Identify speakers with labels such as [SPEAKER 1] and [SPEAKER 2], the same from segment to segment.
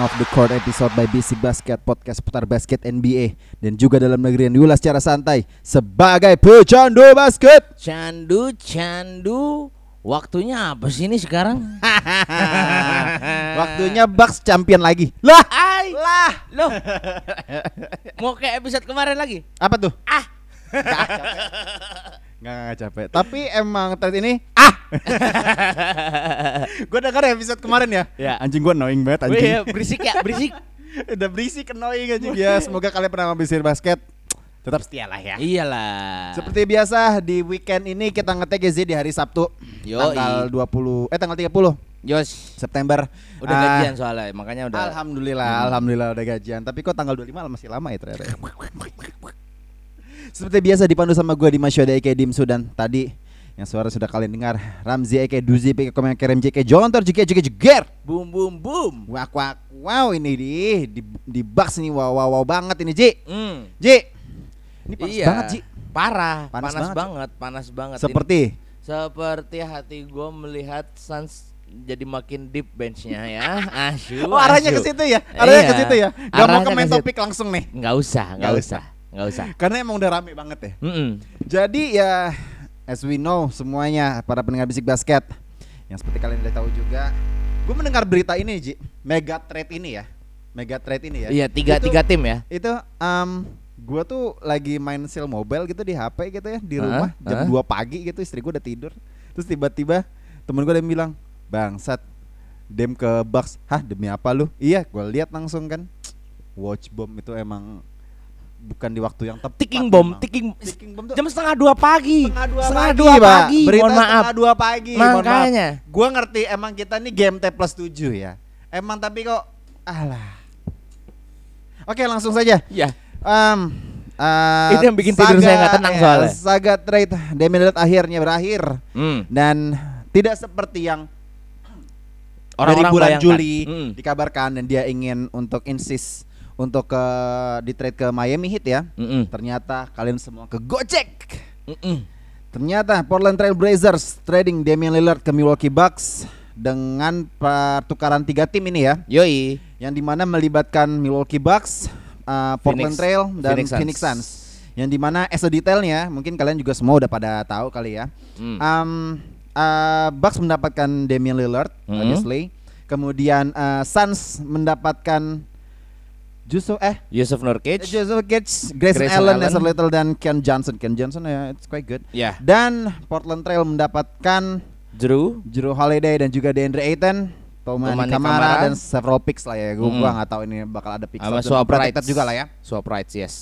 [SPEAKER 1] Edition of the Court episode by Basic Basket Podcast putar basket NBA dan juga dalam negeri yang diulas secara santai sebagai pecandu basket.
[SPEAKER 2] Candu, candu. Waktunya apa sih ini sekarang?
[SPEAKER 1] Waktunya Bucks champion lagi. Lah,
[SPEAKER 2] Ay,
[SPEAKER 1] lah.
[SPEAKER 2] loh. Mau kayak episode kemarin lagi?
[SPEAKER 1] Apa tuh?
[SPEAKER 2] Ah.
[SPEAKER 1] Nggak, nggak capek. Tapi emang thread ini ah. Gue dengar episode kemarin ya.
[SPEAKER 2] Ya.
[SPEAKER 1] Anjing gue annoying banget anjing.
[SPEAKER 2] ya, berisik ya, berisik.
[SPEAKER 1] Udah berisik annoying anjing ya. Semoga kalian pernah Basic Basket tetap setia lah ya.
[SPEAKER 2] Iyalah.
[SPEAKER 1] Seperti biasa di weekend ini kita ngetek ya, Zi, di hari Sabtu
[SPEAKER 2] Yoi.
[SPEAKER 1] tanggal 20 eh tanggal 30
[SPEAKER 2] Yos,
[SPEAKER 1] September.
[SPEAKER 2] udah
[SPEAKER 1] Ah,
[SPEAKER 2] gajian soalnya, makanya udah.
[SPEAKER 1] Alhamdulillah, alhamdulillah udah gajian. Tapi kok tanggal 25 masih lama ya ternyata. ya? Seperti biasa dipandu sama gue di Masyoda Eke Dim Sudan tadi yang suara sudah kalian dengar Ramzi Eke Duzi Eke Komen Kerem JK Jontor JK JK Jeger
[SPEAKER 2] Boom, boom, boom.
[SPEAKER 1] Wak wak wow ini di di, di box nih wow wow wow banget ini Ji
[SPEAKER 2] Hmm.
[SPEAKER 1] Ji Ini panas
[SPEAKER 2] iya.
[SPEAKER 1] banget Ji
[SPEAKER 2] Parah,
[SPEAKER 1] Panas
[SPEAKER 2] panas,
[SPEAKER 1] banget,
[SPEAKER 2] banget, panas banget. Ini
[SPEAKER 1] Seperti
[SPEAKER 2] seperti hati gue melihat Suns jadi makin deep benchnya ya. Asyuk.
[SPEAKER 1] Oh arahnya ke situ ya Arahnya ke
[SPEAKER 2] Iya.
[SPEAKER 1] situ ya Gak mau
[SPEAKER 2] Arahnya
[SPEAKER 1] ke main
[SPEAKER 2] ke situ.
[SPEAKER 1] topik langsung nih
[SPEAKER 2] Nggak usah, nggak usah, nggak usah.
[SPEAKER 1] Karena emang udah rame banget ya
[SPEAKER 2] Mm-mm.
[SPEAKER 1] Jadi ya as we know semuanya para pendengar bisik basket yang seperti kalian udah tahu juga, gue mendengar berita ini Ji, mega trade ini ya, mega trade ini ya.
[SPEAKER 2] Iya tiga
[SPEAKER 1] Itu-
[SPEAKER 2] tiga tim ya.
[SPEAKER 1] Itu um, gue tuh lagi main sel mobile gitu di HP gitu ya di rumah jam
[SPEAKER 2] Hah?
[SPEAKER 1] 2 pagi gitu istri gue udah tidur, terus tiba-tiba temen gue ada yang bilang bangsat dem ke Bucks, hah demi apa lu? Iya, gue lihat langsung kan, watch bomb itu emang bukan di waktu yang tepat.
[SPEAKER 2] Ticking bomb,
[SPEAKER 1] memang.
[SPEAKER 2] ticking,
[SPEAKER 1] Ticking bomb tuh
[SPEAKER 2] jam setengah dua pagi.
[SPEAKER 1] setengah dua
[SPEAKER 2] Setengah
[SPEAKER 1] pagi,
[SPEAKER 2] dua pagi.
[SPEAKER 1] Berita
[SPEAKER 2] Mohon maaf.
[SPEAKER 1] setengah dua pagi.
[SPEAKER 2] Makanya.
[SPEAKER 1] Gua ngerti emang kita nih game T plus 7 ya. Emang tapi kok alah. Oke, langsung saja.
[SPEAKER 2] Ya.
[SPEAKER 1] Em, eh,
[SPEAKER 2] Itu yang bikin tidur saya nggak tenang
[SPEAKER 1] ya,
[SPEAKER 2] soalnya.
[SPEAKER 1] Saga trade Damian Lillard akhirnya berakhir
[SPEAKER 2] Hmm.
[SPEAKER 1] dan tidak seperti yang dari
[SPEAKER 2] Orang-orang
[SPEAKER 1] bulan
[SPEAKER 2] bayangkan.
[SPEAKER 1] Juli
[SPEAKER 2] Hmm.
[SPEAKER 1] dikabarkan dan dia ingin untuk insist untuk ke di trade ke Miami Heat ya.
[SPEAKER 2] Mm-mm.
[SPEAKER 1] Ternyata kalian semua ke Gojek.
[SPEAKER 2] Mm-mm.
[SPEAKER 1] Ternyata Portland Trail Blazers trading Damian Lillard ke Milwaukee Bucks dengan pertukaran tiga tim ini ya,
[SPEAKER 2] Yoi.
[SPEAKER 1] yang di mana melibatkan Milwaukee Bucks, uh, Portland
[SPEAKER 2] Phoenix-
[SPEAKER 1] Trail dan
[SPEAKER 2] Phoenix
[SPEAKER 1] Phoenix
[SPEAKER 2] Suns.
[SPEAKER 1] Suns. Yang di mana as a detailnya, mungkin kalian juga semua udah pada tahu kali ya.
[SPEAKER 2] Hmm.
[SPEAKER 1] Um, uh, Bucks mendapatkan Damian Lillard,
[SPEAKER 2] Hmm.
[SPEAKER 1] obviously. Kemudian uh, Suns mendapatkan Jusuf eh
[SPEAKER 2] Yusuf Nurkic.
[SPEAKER 1] Joseph Gates, Grayson,
[SPEAKER 2] Grayson
[SPEAKER 1] Allen,
[SPEAKER 2] Allen.
[SPEAKER 1] Little dan Ken Johnson. Ken Johnson ya, it's quite good.
[SPEAKER 2] Ya.
[SPEAKER 1] Dan Portland Trail mendapatkan
[SPEAKER 2] Drew.
[SPEAKER 1] Drew Holiday dan juga DeAndre Ayton, Tomani Kamara,
[SPEAKER 2] Kamara.
[SPEAKER 1] dan several picks lah ya. Gue
[SPEAKER 2] Mm.
[SPEAKER 1] gua nggak tahu ini bakal ada picks
[SPEAKER 2] Sama swap rights.
[SPEAKER 1] juga lah ya.
[SPEAKER 2] Swap rights, yes.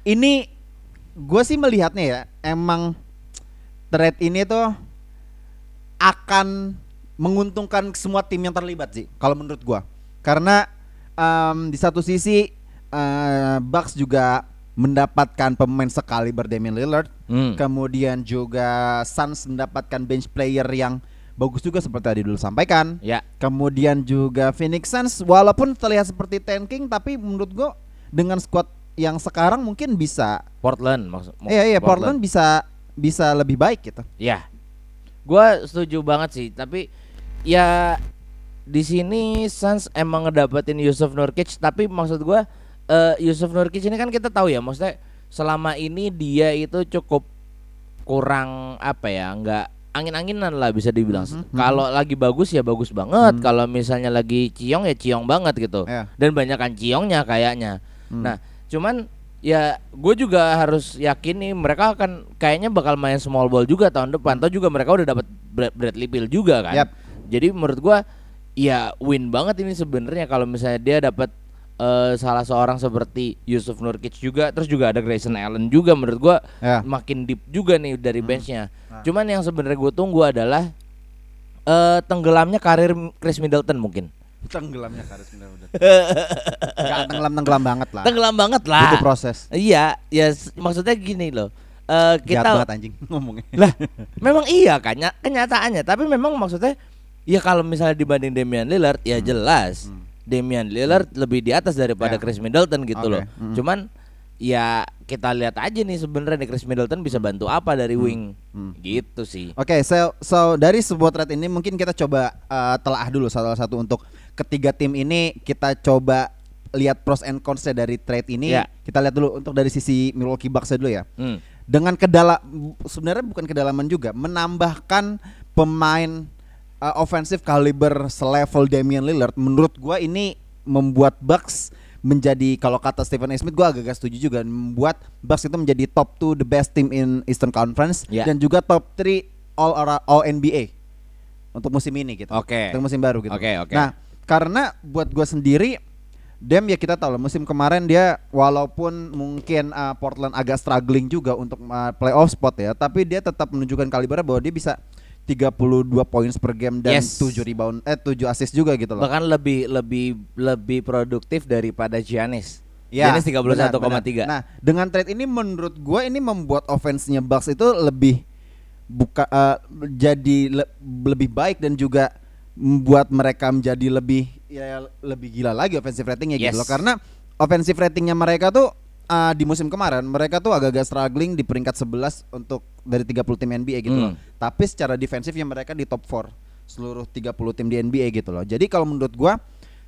[SPEAKER 1] Ini gue sih melihatnya ya, emang trade ini tuh akan menguntungkan semua tim yang terlibat sih, kalau menurut gua. Karena em, di satu sisi eh, Bucks juga mendapatkan pemain sekali Damian Lillard,
[SPEAKER 2] Hmm.
[SPEAKER 1] kemudian juga Suns mendapatkan bench player yang bagus juga seperti tadi dulu sampaikan.
[SPEAKER 2] Ya.
[SPEAKER 1] Kemudian juga Phoenix Suns walaupun terlihat seperti tanking tapi menurut gua dengan squad yang sekarang mungkin bisa
[SPEAKER 2] Portland maksud.
[SPEAKER 1] Iya iya Portland bisa bisa lebih baik gitu.
[SPEAKER 2] Ya. Gua setuju banget sih, tapi ya di sini Suns emang ngedapetin Yusuf Nurkic, tapi maksud gua eh, Yusuf Nurkic ini kan kita tahu ya, maksudnya selama ini dia itu cukup kurang apa ya, nggak angin-anginan lah bisa dibilang.
[SPEAKER 1] Mhm,
[SPEAKER 2] Kalau lagi bagus ya bagus banget,
[SPEAKER 1] Mhm.
[SPEAKER 2] kalau misalnya lagi ciong ya ciong banget gitu.
[SPEAKER 1] Iya.
[SPEAKER 2] Dan banyak kan ciongnya kayaknya.
[SPEAKER 1] Hmm.
[SPEAKER 2] Nah, cuman ya gue juga harus yakin nih mereka akan kayaknya bakal main small ball juga tahun depan. Atau juga mereka udah dapat Brad- Bradley Beal juga kan.
[SPEAKER 1] Yap.
[SPEAKER 2] Jadi menurut gua ya win banget ini sebenarnya kalau misalnya dia dapat eh, salah seorang seperti Yusuf Nurkic juga terus juga ada Grayson Allen juga menurut gua
[SPEAKER 1] Ya.
[SPEAKER 2] makin deep juga nih dari benchnya cuman yang sebenarnya gue tunggu adalah eh tenggelamnya karir Chris Middleton mungkin
[SPEAKER 1] Tenggelamnya karis bener-bener. Gak tenggelam-tenggelam banget lah.
[SPEAKER 2] tenggelam banget lah
[SPEAKER 1] Itu proses.
[SPEAKER 2] iya ya s- maksudnya gini loh eh
[SPEAKER 1] Jahat
[SPEAKER 2] kita
[SPEAKER 1] banget anjing ngomongnya.
[SPEAKER 2] lah memang iya kan ny- kenyataannya tapi memang maksudnya ya kalau misalnya dibanding Damian Lillard ya jelas Damian Lillard lebih di atas daripada
[SPEAKER 1] Ya.
[SPEAKER 2] Chris Middleton gitu
[SPEAKER 1] Oke,
[SPEAKER 2] loh
[SPEAKER 1] mm.
[SPEAKER 2] cuman ya kita lihat aja nih sebenarnya Chris Middleton bisa bantu apa dari wing
[SPEAKER 1] Hmm.
[SPEAKER 2] gitu sih
[SPEAKER 1] Oke, so, so dari sebuah thread ini mungkin kita coba uh, telah dulu salah satu untuk ketiga tim ini kita coba lihat pros and cons dari trade ini.
[SPEAKER 2] Ya.
[SPEAKER 1] Kita lihat dulu untuk dari sisi Milwaukee Bucks dulu ya.
[SPEAKER 2] Hmm.
[SPEAKER 1] Dengan kedala sebenarnya bukan kedalaman juga, menambahkan pemain uh, offensive caliber selevel Damian Lillard menurut gua ini membuat Bucks menjadi kalau kata Stephen A. Smith gua agak-agak setuju juga membuat Bucks itu menjadi top 2 the best team in Eastern Conference
[SPEAKER 2] Ya.
[SPEAKER 1] dan juga top 3 all all NBA untuk musim ini gitu.
[SPEAKER 2] Oke.
[SPEAKER 1] Untuk musim baru gitu.
[SPEAKER 2] Oke, oke.
[SPEAKER 1] Nah, karena buat gua sendiri Dem ya kita tahu lah musim kemarin dia walaupun mungkin uh, Portland agak struggling juga untuk uh, playoff spot ya, tapi dia tetap menunjukkan kalibernya bahwa dia bisa 32 points per game dan
[SPEAKER 2] Yes.
[SPEAKER 1] 7 rebound eh 7 assist juga gitu loh.
[SPEAKER 2] bahkan lebih lebih lebih produktif daripada Giannis
[SPEAKER 1] Ya,
[SPEAKER 2] Giannis 31,3
[SPEAKER 1] benar, benar. Nah, dengan trade ini menurut gua ini membuat offense-nya Bucks itu lebih buka eh, jadi le- lebih baik dan juga membuat mereka menjadi lebih ya lebih gila lagi offensive ratingnya gitu
[SPEAKER 2] Yes.
[SPEAKER 1] loh karena offensive ratingnya mereka tuh eh, di musim kemarin mereka tuh agak-agak struggling di peringkat 11 untuk dari 30 tim NBA gitu
[SPEAKER 2] Hmm.
[SPEAKER 1] loh. Tapi secara defensifnya mereka di top 4 seluruh 30 tim di NBA gitu loh. Jadi kalau menurut gua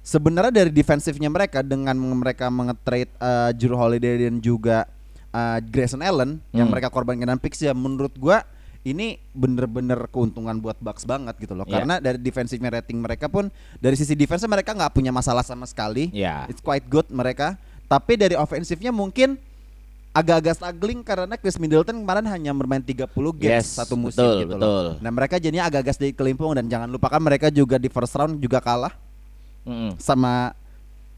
[SPEAKER 1] sebenarnya dari defensifnya mereka dengan mereka mengetrade uh, Jrue Holiday dan juga uh, Grayson Allen yang
[SPEAKER 2] Hmm.
[SPEAKER 1] mereka korbankan dengan picks ya menurut gua ini bener-bener keuntungan buat Bucks banget gitu loh
[SPEAKER 2] Iya.
[SPEAKER 1] karena dari defensifnya rating mereka pun dari sisi defense mereka nggak punya masalah sama sekali
[SPEAKER 2] Iya.
[SPEAKER 1] it's quite good mereka tapi dari ofensifnya mungkin agak-agak struggling karena Chris Middleton kemarin hanya bermain 30 games
[SPEAKER 2] Yes,
[SPEAKER 1] satu musim
[SPEAKER 2] betul,
[SPEAKER 1] gitu
[SPEAKER 2] betul.
[SPEAKER 1] loh. Nah, mereka jadinya agak-agak sedikit kelimpung dan jangan lupakan mereka juga di first round juga kalah
[SPEAKER 2] Mm-mm.
[SPEAKER 1] sama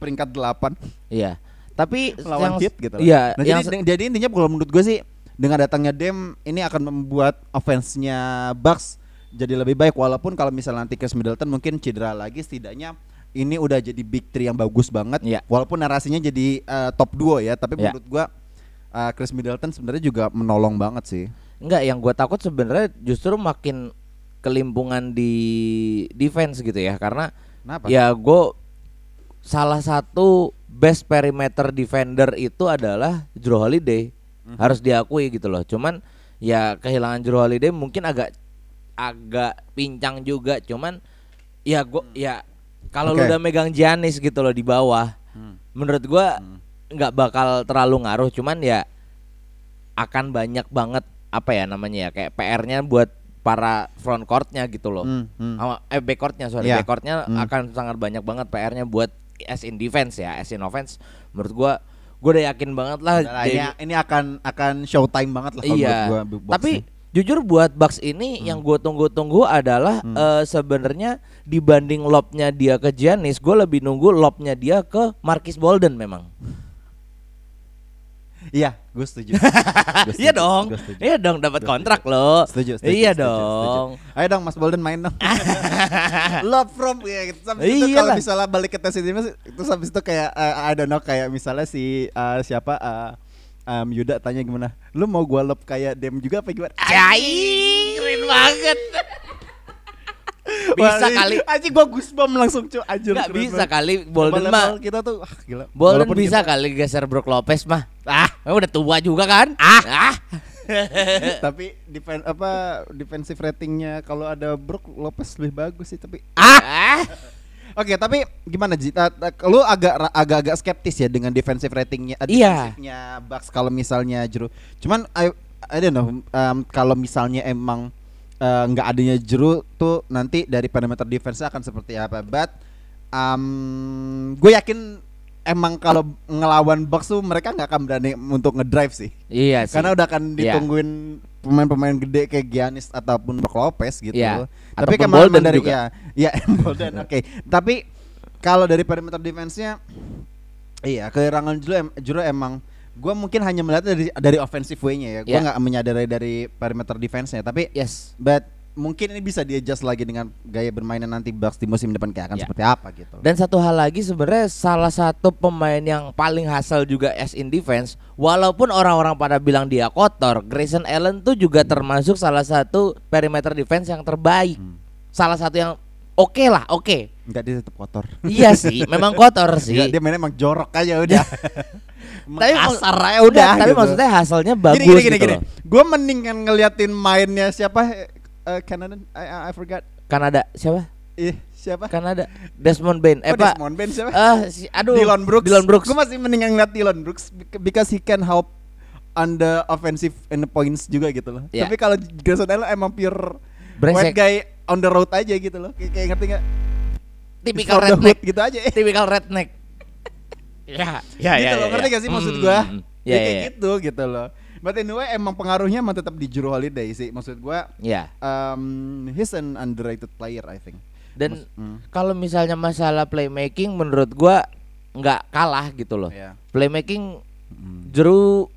[SPEAKER 1] peringkat 8
[SPEAKER 2] Iya. Tapi
[SPEAKER 1] lawan
[SPEAKER 2] yang
[SPEAKER 1] Heat gitu.
[SPEAKER 2] Iya,
[SPEAKER 1] Nah,
[SPEAKER 2] yang
[SPEAKER 1] jadi, jadi intinya kalau menurut gue sih dengan datangnya Dem ini akan membuat offense-nya Bucks jadi lebih baik walaupun kalau misalnya nanti Chris Middleton mungkin cedera lagi setidaknya ini udah jadi big three yang bagus banget
[SPEAKER 2] Iya.
[SPEAKER 1] walaupun narasinya jadi eh, top duo ya tapi
[SPEAKER 2] Iya.
[SPEAKER 1] menurut gua eh, Chris Middleton sebenarnya juga menolong banget sih
[SPEAKER 2] enggak yang gue takut sebenarnya justru makin kelimpungan di defense gitu ya karena
[SPEAKER 1] Kenapa?
[SPEAKER 2] ya gue salah satu best perimeter defender itu adalah Jrue Holiday
[SPEAKER 1] Mhm.
[SPEAKER 2] harus diakui gitu loh cuman ya kehilangan Jrue Holiday mungkin agak agak pincang juga cuman ya gue ya kalau lu
[SPEAKER 1] Oke.
[SPEAKER 2] udah megang Giannis gitu loh di bawah
[SPEAKER 1] Hmm.
[SPEAKER 2] menurut gua nggak bakal terlalu ngaruh cuman ya akan banyak banget apa ya namanya ya kayak PR-nya buat para front courtnya gitu loh
[SPEAKER 1] Hmm, hmm.
[SPEAKER 2] Sama- eh backcourtnya sorry
[SPEAKER 1] Iya.
[SPEAKER 2] backcourtnya
[SPEAKER 1] Hmm.
[SPEAKER 2] akan sangat banyak banget PR-nya buat as in defense ya as in offense menurut gua gua udah yakin banget lah
[SPEAKER 1] lah, ini, ini akan akan showtime banget lah
[SPEAKER 2] iya
[SPEAKER 1] menurut gua
[SPEAKER 2] tapi. Jujur buat Bucks ini yang gue tunggu-tunggu adalah
[SPEAKER 1] Hmm.
[SPEAKER 2] eh, sebenarnya dibanding lobnya dia ke Giannis gue lebih nunggu lobnya dia ke Marcus Bolden memang
[SPEAKER 1] iya gue setuju
[SPEAKER 2] Iya dong, iya dong dapat kontrak loh.
[SPEAKER 1] Setuju, setuju,
[SPEAKER 2] Iya dong.
[SPEAKER 1] Ayo dong Mas Bolden main dong. Love from ya gitu. Sampai itu
[SPEAKER 2] Iya
[SPEAKER 1] kalau misalnya balik ke tes ini mas, itu habis itu kayak eh, I don't know kayak misalnya si eh, siapa eh, em, Yuda tanya gimana? Lu mau gua love kayak Dem juga apa gimana?
[SPEAKER 2] Cai, keren banget. bisa kali.
[SPEAKER 1] Aji gua goosebump langsung cuy anjir.
[SPEAKER 2] Nggak bisa
[SPEAKER 1] banget.
[SPEAKER 2] kali Bolden mah.
[SPEAKER 1] kita tuh ah, gila.
[SPEAKER 2] Bolden
[SPEAKER 1] Walaupun
[SPEAKER 2] bisa
[SPEAKER 1] kita-
[SPEAKER 2] kali geser Brook Lopez mah. Ah, udah tua juga kan? Ah. ah.
[SPEAKER 1] tapi defen apa defensive ratingnya kalau ada Brook Lopez lebih bagus sih tapi
[SPEAKER 2] Ah.
[SPEAKER 1] Oke, tapi gimana Ji? Lu agak ra- agak-agak skeptis ya dengan defensive ratingnya, eh,
[SPEAKER 2] Iya.
[SPEAKER 1] defensifnya Bucks kalau misalnya Juru. Cuman I, I don't know, um, kalau misalnya emang eh, nggak adanya Juru tuh nanti dari perimeter defense akan seperti apa? But um, gue yakin emang kalau ngelawan Bucks tuh mereka nggak akan berani untuk ngedrive sih.
[SPEAKER 2] Iya sih.
[SPEAKER 1] Karena udah akan
[SPEAKER 2] Iya.
[SPEAKER 1] ditungguin pemain-pemain gede kayak Giannis ataupun Brook Lopez gitu.
[SPEAKER 2] Iya.
[SPEAKER 1] Tapi kemarin dari
[SPEAKER 2] juga.
[SPEAKER 1] ya, ya Bolden oke. Tapi kalau dari perimeter defense-nya Iya, kekurangan Juru, em, emang gue mungkin hanya melihat dari dari offensive way-nya ya. Gue
[SPEAKER 2] Iya.
[SPEAKER 1] nggak menyadari dari perimeter defense-nya, tapi
[SPEAKER 2] Yes.
[SPEAKER 1] but mungkin ini bisa di-adjust lagi dengan gaya bermainnya nanti Bucks di musim depan kayak akan
[SPEAKER 2] Ya.
[SPEAKER 1] seperti apa gitu.
[SPEAKER 2] Dan satu hal lagi sebenarnya salah satu pemain yang paling hasil juga as in defense walaupun orang-orang pada bilang dia kotor, Grayson Allen tuh juga termasuk salah satu perimeter defense yang terbaik.
[SPEAKER 1] Hmm.
[SPEAKER 2] Salah satu yang oke lah, oke.
[SPEAKER 1] Enggak dia tetap kotor.
[SPEAKER 2] Iya sih, memang kotor sih.
[SPEAKER 1] Enggak, dia mainnya emang jorok aja udah.
[SPEAKER 2] Tapi mak-
[SPEAKER 1] kasar aja udah.
[SPEAKER 2] Enggak, tapi
[SPEAKER 1] gitu.
[SPEAKER 2] maksudnya hasilnya bagus
[SPEAKER 1] gini, gini, gini,
[SPEAKER 2] gitu
[SPEAKER 1] gini. Gue mendingan ngeliatin mainnya siapa? Eh, Canada, I, I, I forgot.
[SPEAKER 2] Kanada siapa?
[SPEAKER 1] Ih, siapa?
[SPEAKER 2] Kanada Desmond Bain. Eh
[SPEAKER 1] Oh,
[SPEAKER 2] Pak.
[SPEAKER 1] Desmond Bain siapa?
[SPEAKER 2] Ah, si, aduh.
[SPEAKER 1] Dylan Brooks.
[SPEAKER 2] Dylan Brooks.
[SPEAKER 1] Gue masih mendingan ngeliat Dylan Brooks bec- because he can help on the offensive and the points juga gitu loh.
[SPEAKER 2] Ya.
[SPEAKER 1] Tapi kalau Grayson Allen emang pure
[SPEAKER 2] Brengsek.
[SPEAKER 1] white guy on the road aja gitu loh. Kayak, kayak ngerti nggak?
[SPEAKER 2] Tipikal
[SPEAKER 1] the
[SPEAKER 2] redneck.
[SPEAKER 1] hood gitu aja.
[SPEAKER 2] Tipikal redneck. ya, ya,
[SPEAKER 1] gitu
[SPEAKER 2] ya,
[SPEAKER 1] loh,
[SPEAKER 2] ya,
[SPEAKER 1] ngerti
[SPEAKER 2] ya.
[SPEAKER 1] gak sih maksud
[SPEAKER 2] Hmm,
[SPEAKER 1] gua?
[SPEAKER 2] hmm,
[SPEAKER 1] Ya,
[SPEAKER 2] Ya,
[SPEAKER 1] kayak
[SPEAKER 2] ya, ya.
[SPEAKER 1] gitu gitu loh. But anyway emang pengaruhnya emang tetap di Juru Holiday sih. Maksud gua
[SPEAKER 2] Ya.
[SPEAKER 1] um, he's an underrated player I think.
[SPEAKER 2] Dan
[SPEAKER 1] Hmm.
[SPEAKER 2] kalau misalnya masalah playmaking menurut gua nggak kalah gitu loh.
[SPEAKER 1] Iya.
[SPEAKER 2] Playmaking
[SPEAKER 1] Hmm.
[SPEAKER 2] Drew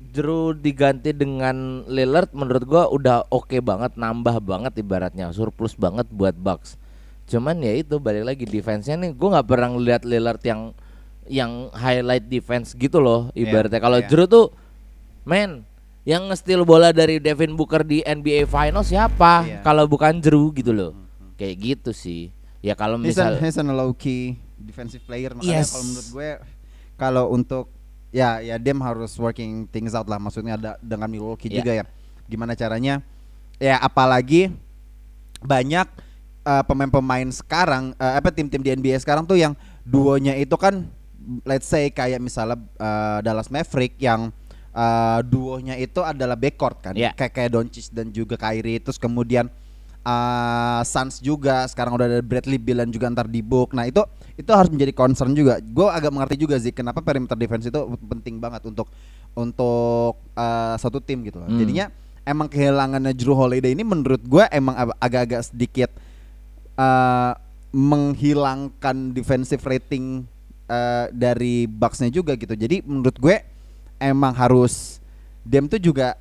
[SPEAKER 2] Drew diganti dengan Lillard menurut gua udah oke banget, nambah banget ibaratnya, surplus banget buat Bucks. Cuman ya itu balik lagi defense-nya nih gua nggak pernah lihat Lillard yang yang highlight defense gitu loh
[SPEAKER 1] Iya,
[SPEAKER 2] ibaratnya. Kalau
[SPEAKER 1] iya.
[SPEAKER 2] Drew tuh men yang nge-steal bola dari Devin Booker di NBA Finals siapa?
[SPEAKER 1] Iya.
[SPEAKER 2] Kalau bukan Drew gitu loh. Kayak gitu sih. Ya kalau
[SPEAKER 1] He's an,
[SPEAKER 2] misal
[SPEAKER 1] he's an low key defensive player makanya
[SPEAKER 2] Yes.
[SPEAKER 1] kalau menurut gue kalau untuk ya ya Dem harus working things out lah maksudnya ada dengan Milwaukee
[SPEAKER 2] Iya.
[SPEAKER 1] juga ya gimana caranya ya apalagi banyak eh, pemain-pemain sekarang eh, apa tim-tim di NBA sekarang tuh yang duonya itu kan let's say kayak misalnya eh, Dallas Maverick yang eh, duonya itu adalah backcourt kan
[SPEAKER 2] Iya.
[SPEAKER 1] kayak kayak Doncic dan juga Kyrie terus kemudian uh, Suns juga sekarang udah ada Bradley Beal dan juga antar di book. Nah itu itu harus menjadi concern juga. Gue agak mengerti juga sih kenapa perimeter defense itu penting banget untuk untuk uh, satu tim gitu loh.
[SPEAKER 2] Hmm.
[SPEAKER 1] Jadinya emang kehilangannya Drew Holiday ini menurut gue emang ag- agak-agak sedikit uh, menghilangkan defensive rating uh, dari Bucks-nya juga gitu. Jadi menurut gue emang harus Dem tuh juga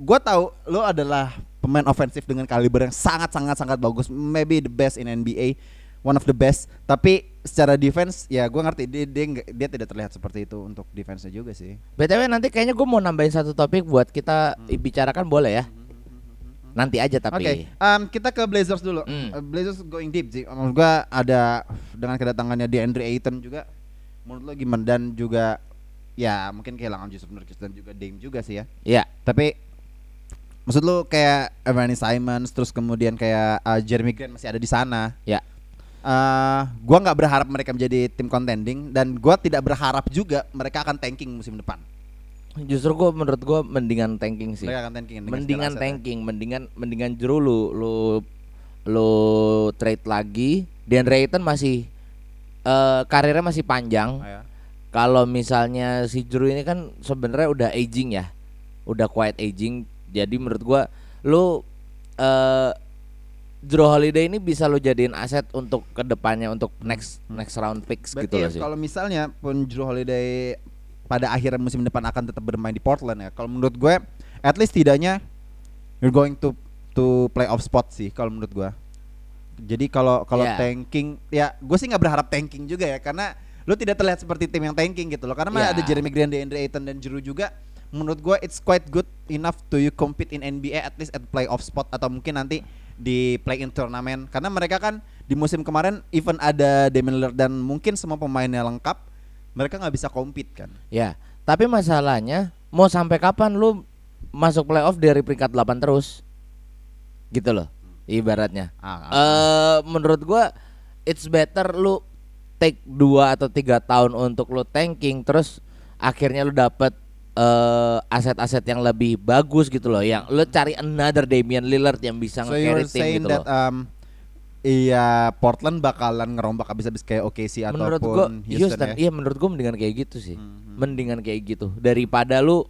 [SPEAKER 1] gue tahu lo adalah pemain ofensif dengan kaliber yang sangat sangat sangat bagus, maybe the best in NBA, one of the best. Tapi secara defense ya gue ngerti dia dia, dia tidak terlihat seperti itu untuk defense-nya juga sih.
[SPEAKER 2] BTW nanti kayaknya gue mau nambahin satu topik buat kita bicarakan boleh ya? Nanti aja
[SPEAKER 1] Oke,
[SPEAKER 2] tapi.
[SPEAKER 1] um, kita ke Blazers dulu.
[SPEAKER 2] Hmm.
[SPEAKER 1] Uh, Blazers going deep sih. Menurut gua ada dengan kedatangannya DeAndre Ayton juga. Menurut lo gimana dan juga ya mungkin kehilangan Joseph Nurkic dan juga Dame juga sih ya.
[SPEAKER 2] Ya,
[SPEAKER 1] Tapi maksud lu kayak Evan Simons terus kemudian kayak uh, Jeremy Grant masih ada di sana.
[SPEAKER 2] ya.
[SPEAKER 1] Uh, gua nggak berharap mereka menjadi tim contending dan gua tidak berharap juga mereka akan tanking musim depan.
[SPEAKER 2] Justru gue menurut gue mendingan tanking sih.
[SPEAKER 1] Mereka akan tanking
[SPEAKER 2] Mendingan tanking, mendingan mendingan Jero lu lu lu trade lagi. Dan Rayton masih eh karirnya masih panjang.
[SPEAKER 1] Oh, ya.
[SPEAKER 2] Kalau misalnya si Jero ini kan sebenarnya udah aging ya. Udah quiet aging. Jadi menurut gua lu eh Drew Holiday ini bisa lo jadiin aset untuk ke depannya untuk next next round picks
[SPEAKER 1] Berarti
[SPEAKER 2] gitu loh
[SPEAKER 1] ya,
[SPEAKER 2] sih.
[SPEAKER 1] kalau misalnya pun Drew Holiday pada akhir musim depan akan tetap bermain di Portland ya. Kalau menurut gue, at least tidaknya you're going to to play off spot sih kalau menurut gue. Jadi kalau kalau
[SPEAKER 2] Yeah.
[SPEAKER 1] tanking, ya gue sih nggak berharap tanking juga ya karena lu tidak terlihat seperti tim yang tanking gitu loh. Karena
[SPEAKER 2] Yeah.
[SPEAKER 1] ada Jeremy Grant, DeAndre Ayton dan Drew juga. Menurut gue it's quite good enough to you compete in NBA at least at play off spot atau mungkin nanti di play in turnamen karena mereka kan di musim kemarin even ada Damian Lillard dan mungkin semua pemainnya lengkap mereka nggak bisa compete kan
[SPEAKER 2] Ya, tapi masalahnya mau sampai kapan lu masuk playoff dari peringkat 8 terus? Gitu loh. Ibaratnya.
[SPEAKER 1] Ah,
[SPEAKER 2] Eh menurut gua it's better lu take 2 atau tiga tahun untuk lu tanking terus akhirnya lu dapet eh aset-aset yang lebih bagus gitu loh yang lu cari another Damian Lillard yang bisa
[SPEAKER 1] so
[SPEAKER 2] nge-carry tim gitu
[SPEAKER 1] that
[SPEAKER 2] loh.
[SPEAKER 1] um, iya Portland bakalan ngerombak habis-habis kayak OKC
[SPEAKER 2] menurut
[SPEAKER 1] ataupun
[SPEAKER 2] gua
[SPEAKER 1] Houston,
[SPEAKER 2] Houston,
[SPEAKER 1] ya
[SPEAKER 2] iya menurut gua mendingan kayak gitu sih.
[SPEAKER 1] Mhm.
[SPEAKER 2] mendingan kayak gitu. Daripada lu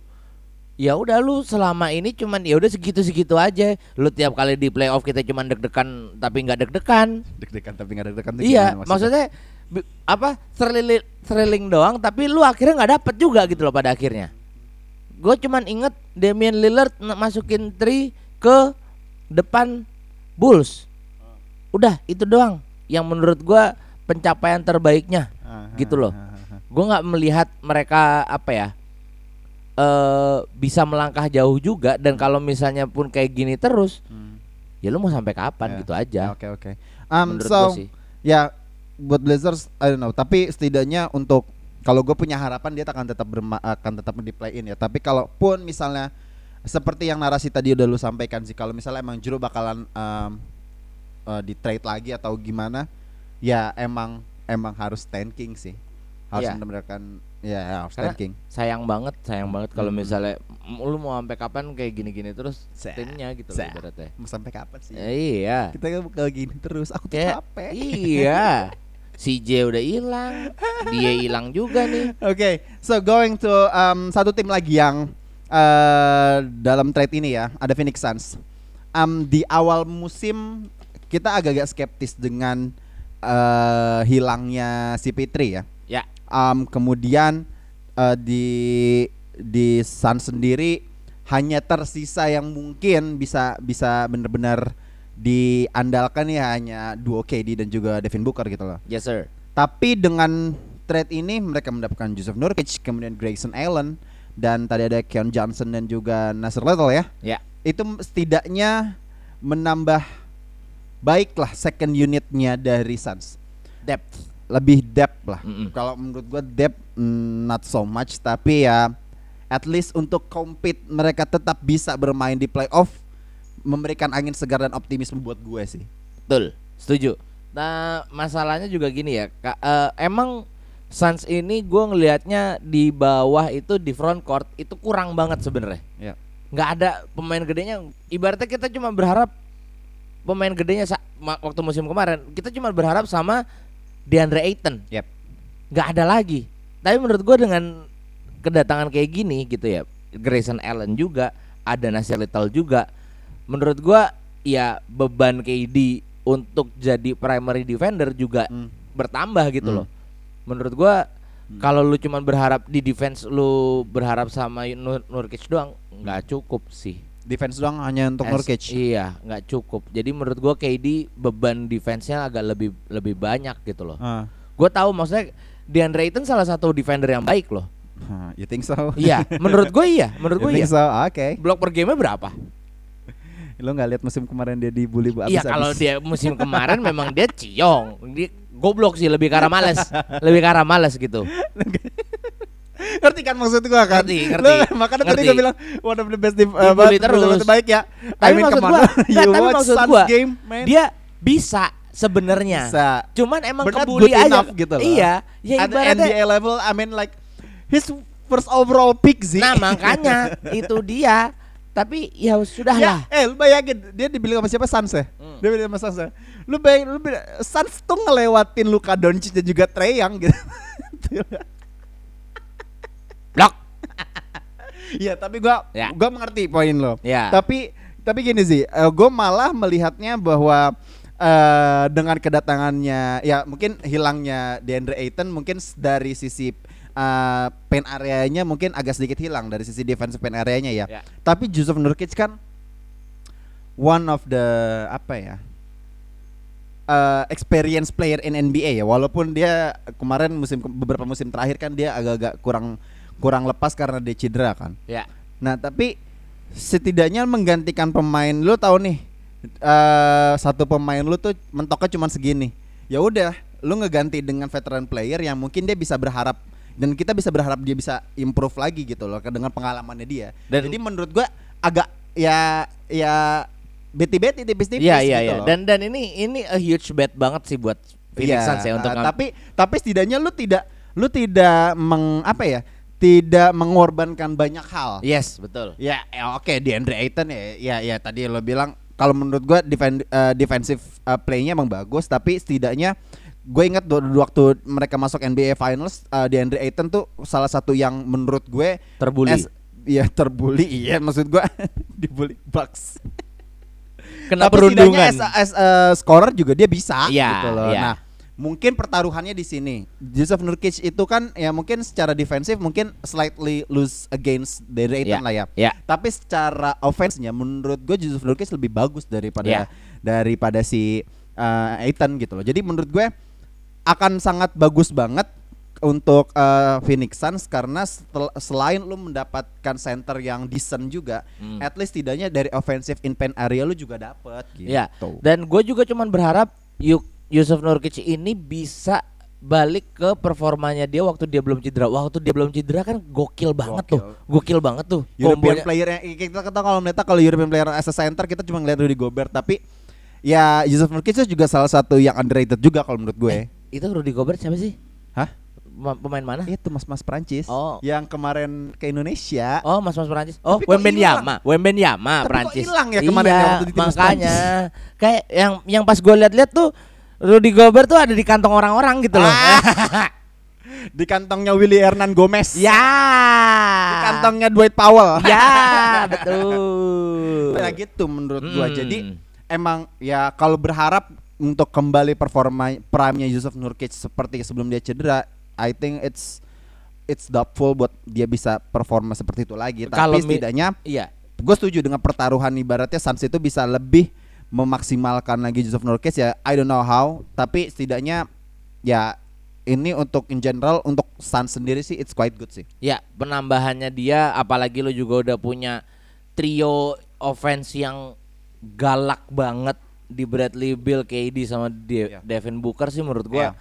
[SPEAKER 2] ya udah lu selama ini cuman ya udah segitu-segitu aja. Lu tiap kali di playoff kita cuman deg-degan tapi nggak deg-degan.
[SPEAKER 1] Deg-degan tapi nggak deg-degan
[SPEAKER 2] iya maksudnya? bi- apa thrilling thrilling doang tapi lu akhirnya nggak dapet juga gitu loh pada akhirnya. Gue cuman inget Damian Lillard masukin three ke depan Bulls. Udah itu doang yang menurut gua pencapaian terbaiknya gitu loh. gue nggak melihat mereka apa ya eh bisa melangkah jauh juga dan kalau misalnya pun kayak gini terus
[SPEAKER 1] Hmm.
[SPEAKER 2] ya lu mau sampai kapan
[SPEAKER 1] Ya.
[SPEAKER 2] gitu aja.
[SPEAKER 1] Oke oke. Um,
[SPEAKER 2] menurut
[SPEAKER 1] so ya buat Blazers I don't know. Tapi setidaknya untuk kalau gue punya harapan dia akan tetap berma- akan tetap di play in ya. Tapi kalaupun misalnya seperti yang narasi tadi udah lu sampaikan sih kalau misalnya emang Juru bakalan um, uh, di trade lagi atau gimana ya emang emang harus tanking sih. Harus
[SPEAKER 2] Iya.
[SPEAKER 1] benar-benar kan ya, ya harus
[SPEAKER 2] Karena
[SPEAKER 1] tanking.
[SPEAKER 2] sayang banget sayang banget kalau
[SPEAKER 1] Hmm.
[SPEAKER 2] misalnya lu mau sampai kapan kayak gini-gini terus
[SPEAKER 1] Sa-
[SPEAKER 2] timnya gitu loh
[SPEAKER 1] sa-
[SPEAKER 2] ibaratnya
[SPEAKER 1] Mau sampai kapan sih?
[SPEAKER 2] Eh, iya
[SPEAKER 1] Kita kan kayak gini terus. Aku tuh capek.
[SPEAKER 2] iya si J udah hilang dia hilang juga nih
[SPEAKER 1] Oke, so going to um, satu tim lagi yang uh, dalam trade ini ya, ada Phoenix Suns. Um, di awal musim kita agak-agak skeptis dengan uh, hilangnya CP3 ya.
[SPEAKER 2] ya
[SPEAKER 1] Um, kemudian uh, di di Suns sendiri hanya tersisa yang mungkin bisa bisa benar-benar diandalkan ya hanya duo KD dan juga Devin Booker gitu loh.
[SPEAKER 2] yes sir
[SPEAKER 1] Tapi dengan trade ini mereka mendapatkan Joseph Nurkic, kemudian Grayson Allen dan tadi ada Keon Johnson dan juga Nasir Little ya.
[SPEAKER 2] ya
[SPEAKER 1] Itu setidaknya menambah baiklah second unitnya dari Suns.
[SPEAKER 2] depth
[SPEAKER 1] Lebih depth lah.
[SPEAKER 2] Mm-mm.
[SPEAKER 1] Kalau menurut gua depth mm, not so much tapi ya at least untuk compete mereka tetap bisa bermain di playoff memberikan angin segar dan optimisme buat gue sih.
[SPEAKER 2] Betul, setuju. Nah, masalahnya juga gini ya, Kak, eh, emang Suns ini gue ngelihatnya di bawah itu di front court itu kurang banget sebenarnya.
[SPEAKER 1] Ya.
[SPEAKER 2] Nggak ada pemain gedenya. Ibaratnya kita cuma berharap pemain gedenya waktu musim kemarin kita cuma berharap sama DeAndre Ayton.
[SPEAKER 1] Yep.
[SPEAKER 2] Nggak ada lagi. Tapi menurut gue dengan kedatangan kayak gini gitu ya, Grayson Allen juga, ada Nasir Little juga. Menurut gua ya beban KD untuk jadi primary defender juga
[SPEAKER 1] Hmm.
[SPEAKER 2] bertambah gitu
[SPEAKER 1] Hmm.
[SPEAKER 2] loh. Menurut gua kalau lu cuman berharap di defense lu berharap sama Nur Nurkic doang nggak cukup sih.
[SPEAKER 1] Defense doang hanya untuk
[SPEAKER 2] As-
[SPEAKER 1] Nurkic.
[SPEAKER 2] Iya, nggak cukup. Jadi menurut gua KD beban defense-nya agak lebih lebih banyak gitu loh.
[SPEAKER 1] Ah.
[SPEAKER 2] Gua tahu maksudnya DeAndre Ayton salah satu defender yang baik loh.
[SPEAKER 1] Huh, you think so?
[SPEAKER 2] iya, menurut gue iya, menurut
[SPEAKER 1] You
[SPEAKER 2] gue
[SPEAKER 1] think
[SPEAKER 2] iya.
[SPEAKER 1] so? Oke.
[SPEAKER 2] Blok per game berapa?
[SPEAKER 1] Lo nggak lihat musim kemarin dia dibully bu
[SPEAKER 2] Iya kalau dia musim kemarin memang dia ciong, dia goblok sih lebih arah males, lebih arah males gitu.
[SPEAKER 1] ngerti kan maksud gua kan?
[SPEAKER 2] Ngerti,
[SPEAKER 1] Lo-
[SPEAKER 2] ngerti.
[SPEAKER 1] makanya tadi
[SPEAKER 2] Ngerti.
[SPEAKER 1] gua bilang one of the best def- uh,
[SPEAKER 2] Dibully
[SPEAKER 1] but-
[SPEAKER 2] terus.
[SPEAKER 1] defensive baik ya.
[SPEAKER 2] Tapi
[SPEAKER 1] I mean,
[SPEAKER 2] maksud gua,
[SPEAKER 1] you
[SPEAKER 2] tapi
[SPEAKER 1] watch
[SPEAKER 2] maksud gua,
[SPEAKER 1] game, man.
[SPEAKER 2] dia bisa sebenarnya. Cuman emang
[SPEAKER 1] But
[SPEAKER 2] kebuli aja.
[SPEAKER 1] enough gitu loh.
[SPEAKER 2] Iya, ya
[SPEAKER 1] At the
[SPEAKER 2] ibaratnya.
[SPEAKER 1] NBA level, I mean like his first overall pick sih.
[SPEAKER 2] Nah makanya itu dia. Tapi ya sudah
[SPEAKER 1] Ya,
[SPEAKER 2] lah.
[SPEAKER 1] eh lu bayangin dia dibilang sama siapa Suns ya?
[SPEAKER 2] Hmm.
[SPEAKER 1] Dia bilang sama Suns ya. Lu bayangin lu bilang, Suns tuh ngelewatin Luka Doncic dan juga Trey Young gitu.
[SPEAKER 2] Blok.
[SPEAKER 1] Iya, tapi gua
[SPEAKER 2] Ya.
[SPEAKER 1] gua mengerti poin lo.
[SPEAKER 2] Ya.
[SPEAKER 1] Tapi tapi gini sih, eh, gua malah melihatnya bahwa eh dengan kedatangannya ya mungkin hilangnya DeAndre Ayton mungkin dari sisi eh paint areanya mungkin agak sedikit hilang dari sisi defensive paint areanya ya.
[SPEAKER 2] Ya.
[SPEAKER 1] Tapi Joseph Nurkic kan one of the apa ya? eh experience player in NBA ya walaupun dia kemarin musim beberapa musim terakhir kan dia agak-agak kurang kurang lepas karena dia cedera kan.
[SPEAKER 2] Ya.
[SPEAKER 1] Nah, tapi setidaknya menggantikan pemain lu tahu nih eh satu pemain lu tuh mentoknya cuma segini. Ya udah, lu ngeganti dengan veteran player yang mungkin dia bisa berharap dan kita bisa berharap dia bisa improve lagi gitu loh dengan pengalamannya dia.
[SPEAKER 2] Dan-
[SPEAKER 1] Jadi menurut gua agak ya ya beti-beti tipis-tipis
[SPEAKER 2] Iya iya
[SPEAKER 1] gitu
[SPEAKER 2] iya.
[SPEAKER 1] loh.
[SPEAKER 2] Dan dan ini ini a huge bet banget sih buat Phoenix
[SPEAKER 1] Iya,
[SPEAKER 2] Suns ya untuk
[SPEAKER 1] uh, tapi tapi setidaknya lu tidak lu tidak meng apa ya? Tidak mengorbankan banyak hal.
[SPEAKER 2] Yes, betul.
[SPEAKER 1] Ya, ya oke di Andre Ayton ya, ya ya tadi lo bilang kalau menurut gua defen, eh, defensive play-nya emang bagus tapi setidaknya gue ingat du- waktu mereka masuk NBA Finals eh, di Andre Ayton tuh salah satu yang menurut gue
[SPEAKER 2] Terbully.
[SPEAKER 1] as- Iya terbully iya maksud gua dibully Bucks.
[SPEAKER 2] Kena
[SPEAKER 1] Tapi
[SPEAKER 2] perundungan.
[SPEAKER 1] as, as a scorer juga dia bisa
[SPEAKER 2] Iya,
[SPEAKER 1] gitu loh.
[SPEAKER 2] iya.
[SPEAKER 1] Nah, Mungkin pertaruhannya di sini. Joseph Nurkic itu kan ya mungkin secara defensif mungkin slightly lose against Deandre Ayton
[SPEAKER 2] Ya,
[SPEAKER 1] lah ya.
[SPEAKER 2] ya.
[SPEAKER 1] Tapi secara offense-nya menurut gue Joseph Nurkic lebih bagus daripada
[SPEAKER 2] Ya.
[SPEAKER 1] daripada si uh, Ayton gitu loh. Jadi menurut gue akan sangat bagus banget untuk uh, Phoenix Suns karena setel- selain lu mendapatkan center yang decent juga,
[SPEAKER 2] Hmm.
[SPEAKER 1] at least tidaknya dari offensive in paint area lu juga dapet gitu.
[SPEAKER 2] Ya. Dan gue juga cuman berharap Yuk Yusuf Nurkic ini bisa balik ke performanya dia waktu dia belum cedera. Waktu dia belum cedera kan gokil banget
[SPEAKER 1] Gokil.
[SPEAKER 2] tuh. Gokil banget tuh.
[SPEAKER 1] European player yang kita kata kalau melihat kalau European player as a center kita cuma ngeliat Rudy Gobert tapi ya Yusuf Nurkic juga salah satu yang underrated juga kalau menurut gue.
[SPEAKER 2] Itu Rudy Gobert siapa sih?
[SPEAKER 1] Hah?
[SPEAKER 2] Ma- pemain mana?
[SPEAKER 1] Itu mas-mas Prancis
[SPEAKER 2] Oh.
[SPEAKER 1] yang kemarin ke Indonesia.
[SPEAKER 2] Oh, Mas-mas Perancis. Oh, Wembenyama, Wembenyama Perancis.
[SPEAKER 1] hilang ya kemarin
[SPEAKER 2] iya,
[SPEAKER 1] ya waktu di timnas
[SPEAKER 2] makanya kayak yang yang pas gue lihat-lihat tuh Rudy Gobert tuh ada di kantong orang-orang gitu loh.
[SPEAKER 1] Ah. Di kantongnya Willy Hernan Gomez.
[SPEAKER 2] ya.
[SPEAKER 1] Di kantongnya Dwight Powell.
[SPEAKER 2] Ya, betul.
[SPEAKER 1] Ya gitu menurut gua.
[SPEAKER 2] Hmm.
[SPEAKER 1] Jadi emang ya kalau berharap untuk kembali performa prime-nya Yusuf Nurkic seperti sebelum dia cedera, I think it's it's doubtful buat dia bisa performa seperti itu lagi.
[SPEAKER 2] Kalau
[SPEAKER 1] Tapi setidaknya
[SPEAKER 2] Iya.
[SPEAKER 1] gue setuju dengan pertaruhan ibaratnya Suns itu bisa lebih memaksimalkan lagi Yusuf Nurkic ya I don't know how tapi setidaknya ya ini untuk in general untuk Suns sendiri sih it's quite good sih
[SPEAKER 2] Ya, penambahannya dia apalagi lu juga udah punya trio offense yang galak banget di Bradley Bill, KD sama De-
[SPEAKER 1] Iya.
[SPEAKER 2] Devin Booker sih menurut gua
[SPEAKER 1] Iya.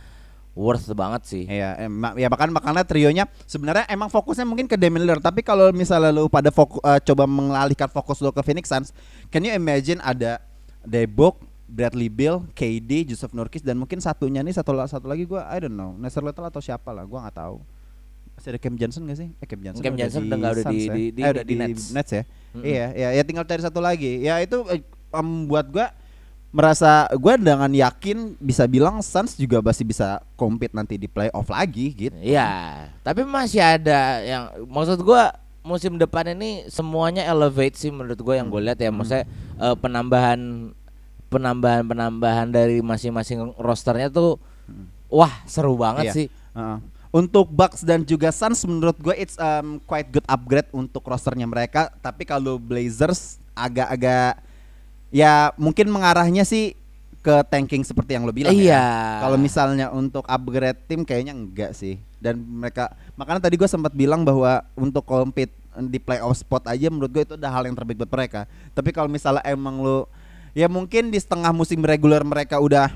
[SPEAKER 2] worth banget sih.
[SPEAKER 1] Iya, em- ya bahkan makanya trionya sebenarnya emang fokusnya mungkin ke Damian Lillard, tapi kalau misalnya lu pada fokus coba mengalihkan fokus lu ke Phoenix Suns, can you imagine ada Debok, Bradley Bill, KD, Joseph Nurkic dan mungkin satunya nih satu satu lagi gua I don't know, Nasir Little atau siapa lah, gua nggak tahu. Masih ada Cam Johnson gak sih? Eh Cam Johnson.
[SPEAKER 2] Cam Johnson udah udah di-
[SPEAKER 1] ya?
[SPEAKER 2] di- di-
[SPEAKER 1] eh, udah
[SPEAKER 2] di
[SPEAKER 1] di,
[SPEAKER 2] Nets.
[SPEAKER 1] Nets ya.
[SPEAKER 2] Mm-mm.
[SPEAKER 1] Iya, ya, ya tinggal cari satu lagi. Ya itu eh, membuat gua merasa gue dengan yakin bisa bilang Suns juga masih bisa compete nanti di playoff lagi gitu.
[SPEAKER 2] Iya, tapi masih ada yang maksud gua musim depan ini semuanya elevate sih menurut gua yang gue lihat ya maksudnya eh, penambahan penambahan penambahan dari masing-masing rosternya tuh wah seru banget
[SPEAKER 1] Iya.
[SPEAKER 2] sih.
[SPEAKER 1] Heeh. Untuk Bucks dan juga Suns menurut gue it's um, quite good upgrade untuk rosternya mereka. Tapi kalau Blazers agak-agak ya mungkin mengarahnya sih ke tanking seperti yang lo bilang
[SPEAKER 2] Iya.
[SPEAKER 1] ya. Kalau misalnya untuk upgrade tim kayaknya enggak sih. Dan mereka makanya tadi gue sempat bilang bahwa untuk compete di playoff spot aja menurut gue itu udah hal yang terbaik buat mereka. Tapi kalau misalnya emang lo ya mungkin di setengah musim reguler mereka udah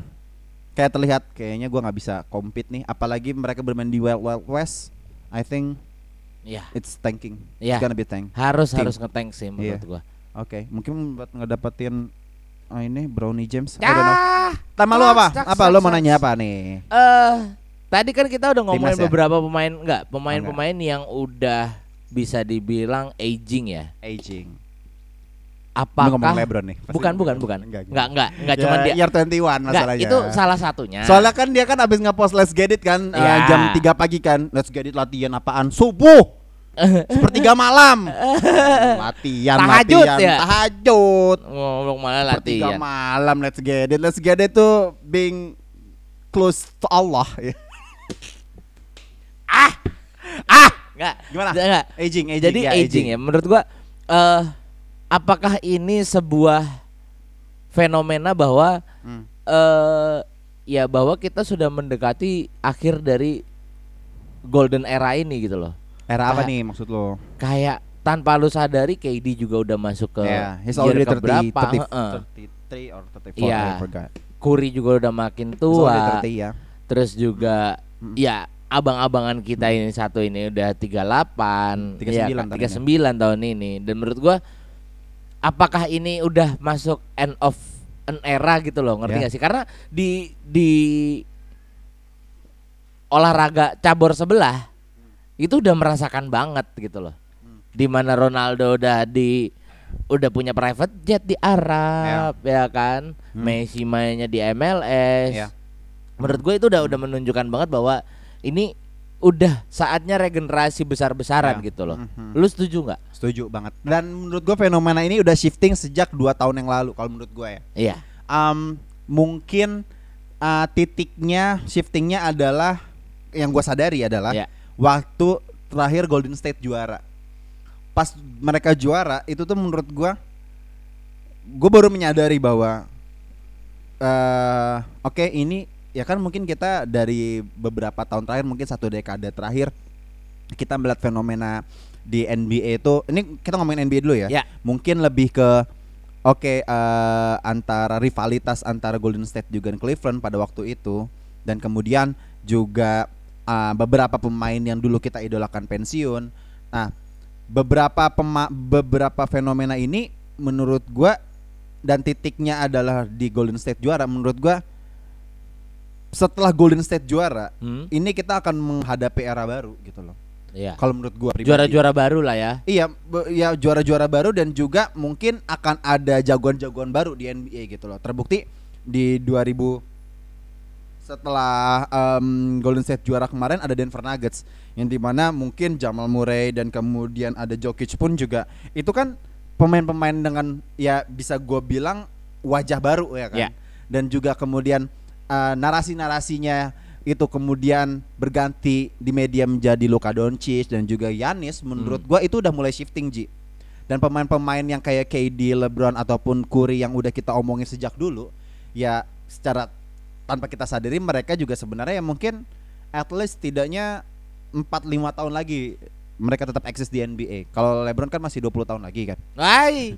[SPEAKER 1] kayak terlihat kayaknya gua nggak bisa compete nih apalagi mereka bermain di Wild Wild West I think
[SPEAKER 2] Iya.
[SPEAKER 1] it's tanking
[SPEAKER 2] Iya.
[SPEAKER 1] it's gonna be tank
[SPEAKER 2] Harus
[SPEAKER 1] Tim.
[SPEAKER 2] harus ngetank sih menurut
[SPEAKER 1] Iya.
[SPEAKER 2] gua.
[SPEAKER 1] Oke mungkin buat ngedapetin oh ini Brownie James
[SPEAKER 2] Ya.
[SPEAKER 1] Tama lu apa apa lu mau nanya apa nih
[SPEAKER 2] Eh, tadi kan kita udah ngomongin
[SPEAKER 1] Timnas ya?
[SPEAKER 2] beberapa pemain enggak, pemain-pemain yang udah bisa dibilang aging ya.
[SPEAKER 1] aging
[SPEAKER 2] Apakah
[SPEAKER 1] Lu ngomong LeBron nih pasti
[SPEAKER 2] Bukan, bukan, bukan.
[SPEAKER 1] LeBron.
[SPEAKER 2] Enggak, enggak, enggak
[SPEAKER 1] Ya,
[SPEAKER 2] cuman dia.
[SPEAKER 1] year 21
[SPEAKER 2] Enggak,
[SPEAKER 1] masalahnya
[SPEAKER 2] itu salah satunya.
[SPEAKER 1] Soalnya kan dia kan abis ngepost Let's Get It kan eh,
[SPEAKER 2] Iya.
[SPEAKER 1] jam 3 pagi kan Let's Get It latihan apaan subuh sepertiga malam latihan
[SPEAKER 2] Tahajud
[SPEAKER 1] latihan
[SPEAKER 2] ya?
[SPEAKER 1] tahajud
[SPEAKER 2] ngomong malah
[SPEAKER 1] sepertiga
[SPEAKER 2] latihan.
[SPEAKER 1] malam Let's Get It Let's Get It tuh being close to Allah ya.
[SPEAKER 2] Ah. Ah, enggak.
[SPEAKER 1] Gimana?
[SPEAKER 2] Enggak.
[SPEAKER 1] aging aging
[SPEAKER 2] Jadi
[SPEAKER 1] ya,
[SPEAKER 2] aging ya. Menurut gua eh apakah ini sebuah fenomena bahwa
[SPEAKER 1] Hmm.
[SPEAKER 2] eh ya bahwa kita sudah mendekati akhir dari golden era ini gitu loh.
[SPEAKER 1] Era apa
[SPEAKER 2] Ah.
[SPEAKER 1] nih maksud lo
[SPEAKER 2] Kayak tanpa lu sadari KD juga udah masuk ke
[SPEAKER 1] ya he's
[SPEAKER 2] year
[SPEAKER 1] already 30,
[SPEAKER 2] keberapa,
[SPEAKER 1] 30,
[SPEAKER 2] heeh.
[SPEAKER 1] 33 or 34
[SPEAKER 2] Iya.
[SPEAKER 1] I forgot
[SPEAKER 2] Curry juga udah makin tua.
[SPEAKER 1] 30 ya
[SPEAKER 2] Terus juga
[SPEAKER 1] Hmm.
[SPEAKER 2] ya abang-abangan kita ini satu ini udah 38,
[SPEAKER 1] 39
[SPEAKER 2] ya,
[SPEAKER 1] tahun
[SPEAKER 2] 39 tahun ini. Dan menurut gua apakah ini udah masuk end of an era gitu loh, ngerti
[SPEAKER 1] Ya.
[SPEAKER 2] gak sih? Karena di di olahraga cabur sebelah itu udah merasakan banget gitu loh.
[SPEAKER 1] Hmm.
[SPEAKER 2] Di mana Ronaldo udah di udah punya private jet di Arab ya, kan, Messi mainnya di MLS
[SPEAKER 1] Hmm. Ya.
[SPEAKER 2] menurut gue itu udah udah menunjukkan banget bahwa ini udah saatnya regenerasi besar-besaran
[SPEAKER 1] Ya.
[SPEAKER 2] gitu loh.
[SPEAKER 1] Mhm.
[SPEAKER 2] Lu setuju nggak?
[SPEAKER 1] setuju banget dan menurut gue fenomena ini udah shifting sejak dua tahun yang lalu kalau menurut gue ya
[SPEAKER 2] Iya.
[SPEAKER 1] um, mungkin uh, titiknya shiftingnya adalah yang gua sadari adalah
[SPEAKER 2] Ya.
[SPEAKER 1] Waktu terakhir Golden State juara. Pas mereka juara itu tuh menurut gua gue baru menyadari bahwa eh oke ini ya kan mungkin kita dari beberapa tahun terakhir mungkin satu dekade terakhir kita melihat fenomena di NBA itu ini kita ngomongin NBA dulu ya.
[SPEAKER 2] Ya.
[SPEAKER 1] Mungkin lebih ke oke eh, antara rivalitas antara Golden State juga dan Cleveland pada waktu itu dan kemudian juga eh, beberapa pemain yang dulu kita idolakan pensiun. Nah, beberapa pema- beberapa fenomena ini menurut gua dan titiknya adalah di Golden State juara menurut gua setelah Golden State juara
[SPEAKER 2] Hmm?
[SPEAKER 1] ini kita akan menghadapi era baru gitu loh.
[SPEAKER 2] Iya.
[SPEAKER 1] Kalau menurut gua pribadi.
[SPEAKER 2] Juara-juara baru lah ya.
[SPEAKER 1] Iya, ya juara-juara baru dan juga mungkin akan ada jagoan-jagoan baru di NBA gitu loh. Terbukti di 2000 setelah em, Golden State juara kemarin ada Denver Nuggets yang di mana mungkin Jamal Murray dan kemudian ada Jokic pun juga itu kan pemain-pemain dengan ya bisa gue bilang wajah baru ya kan?
[SPEAKER 2] Ya.
[SPEAKER 1] dan juga kemudian eh, narasi-narasinya itu kemudian berganti di media menjadi Luka Doncic dan juga Yanis menurut gua itu udah mulai shifting Ji. Dan pemain-pemain yang kayak KD, LeBron ataupun Curry yang udah kita omongin sejak dulu ya secara tanpa kita sadari mereka juga sebenarnya ya mungkin at least tidaknya 4 5 tahun lagi mereka tetap eksis di NBA. Kalau LeBron kan masih 20 tahun lagi kan.
[SPEAKER 2] Hai.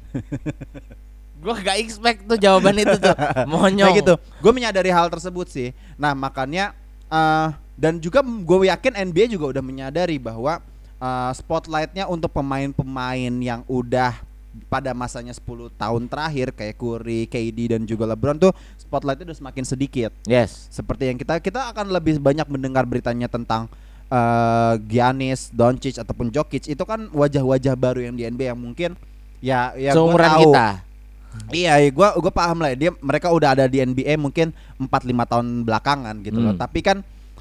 [SPEAKER 2] gua gak expect tuh jawaban itu tuh. Monyong.
[SPEAKER 1] Nah gitu. Gue menyadari hal tersebut sih. Nah makanya eh dan juga gue yakin NBA juga udah menyadari bahwa eh, spotlightnya untuk pemain-pemain yang udah pada masanya 10 tahun terakhir kayak Curry, KD dan juga LeBron tuh spotlightnya udah semakin sedikit.
[SPEAKER 2] Yes.
[SPEAKER 1] Seperti yang kita kita akan lebih banyak mendengar beritanya tentang eh Giannis, Doncic ataupun Jokic itu kan wajah-wajah baru yang di NBA yang mungkin ya ya gua
[SPEAKER 2] Seumuran
[SPEAKER 1] tahu.
[SPEAKER 2] kita.
[SPEAKER 1] Iya, iya, gua gua paham lah. Dia mereka udah ada di NBA mungkin 4 5 tahun belakangan gitu loh.
[SPEAKER 2] Hmm.
[SPEAKER 1] Tapi kan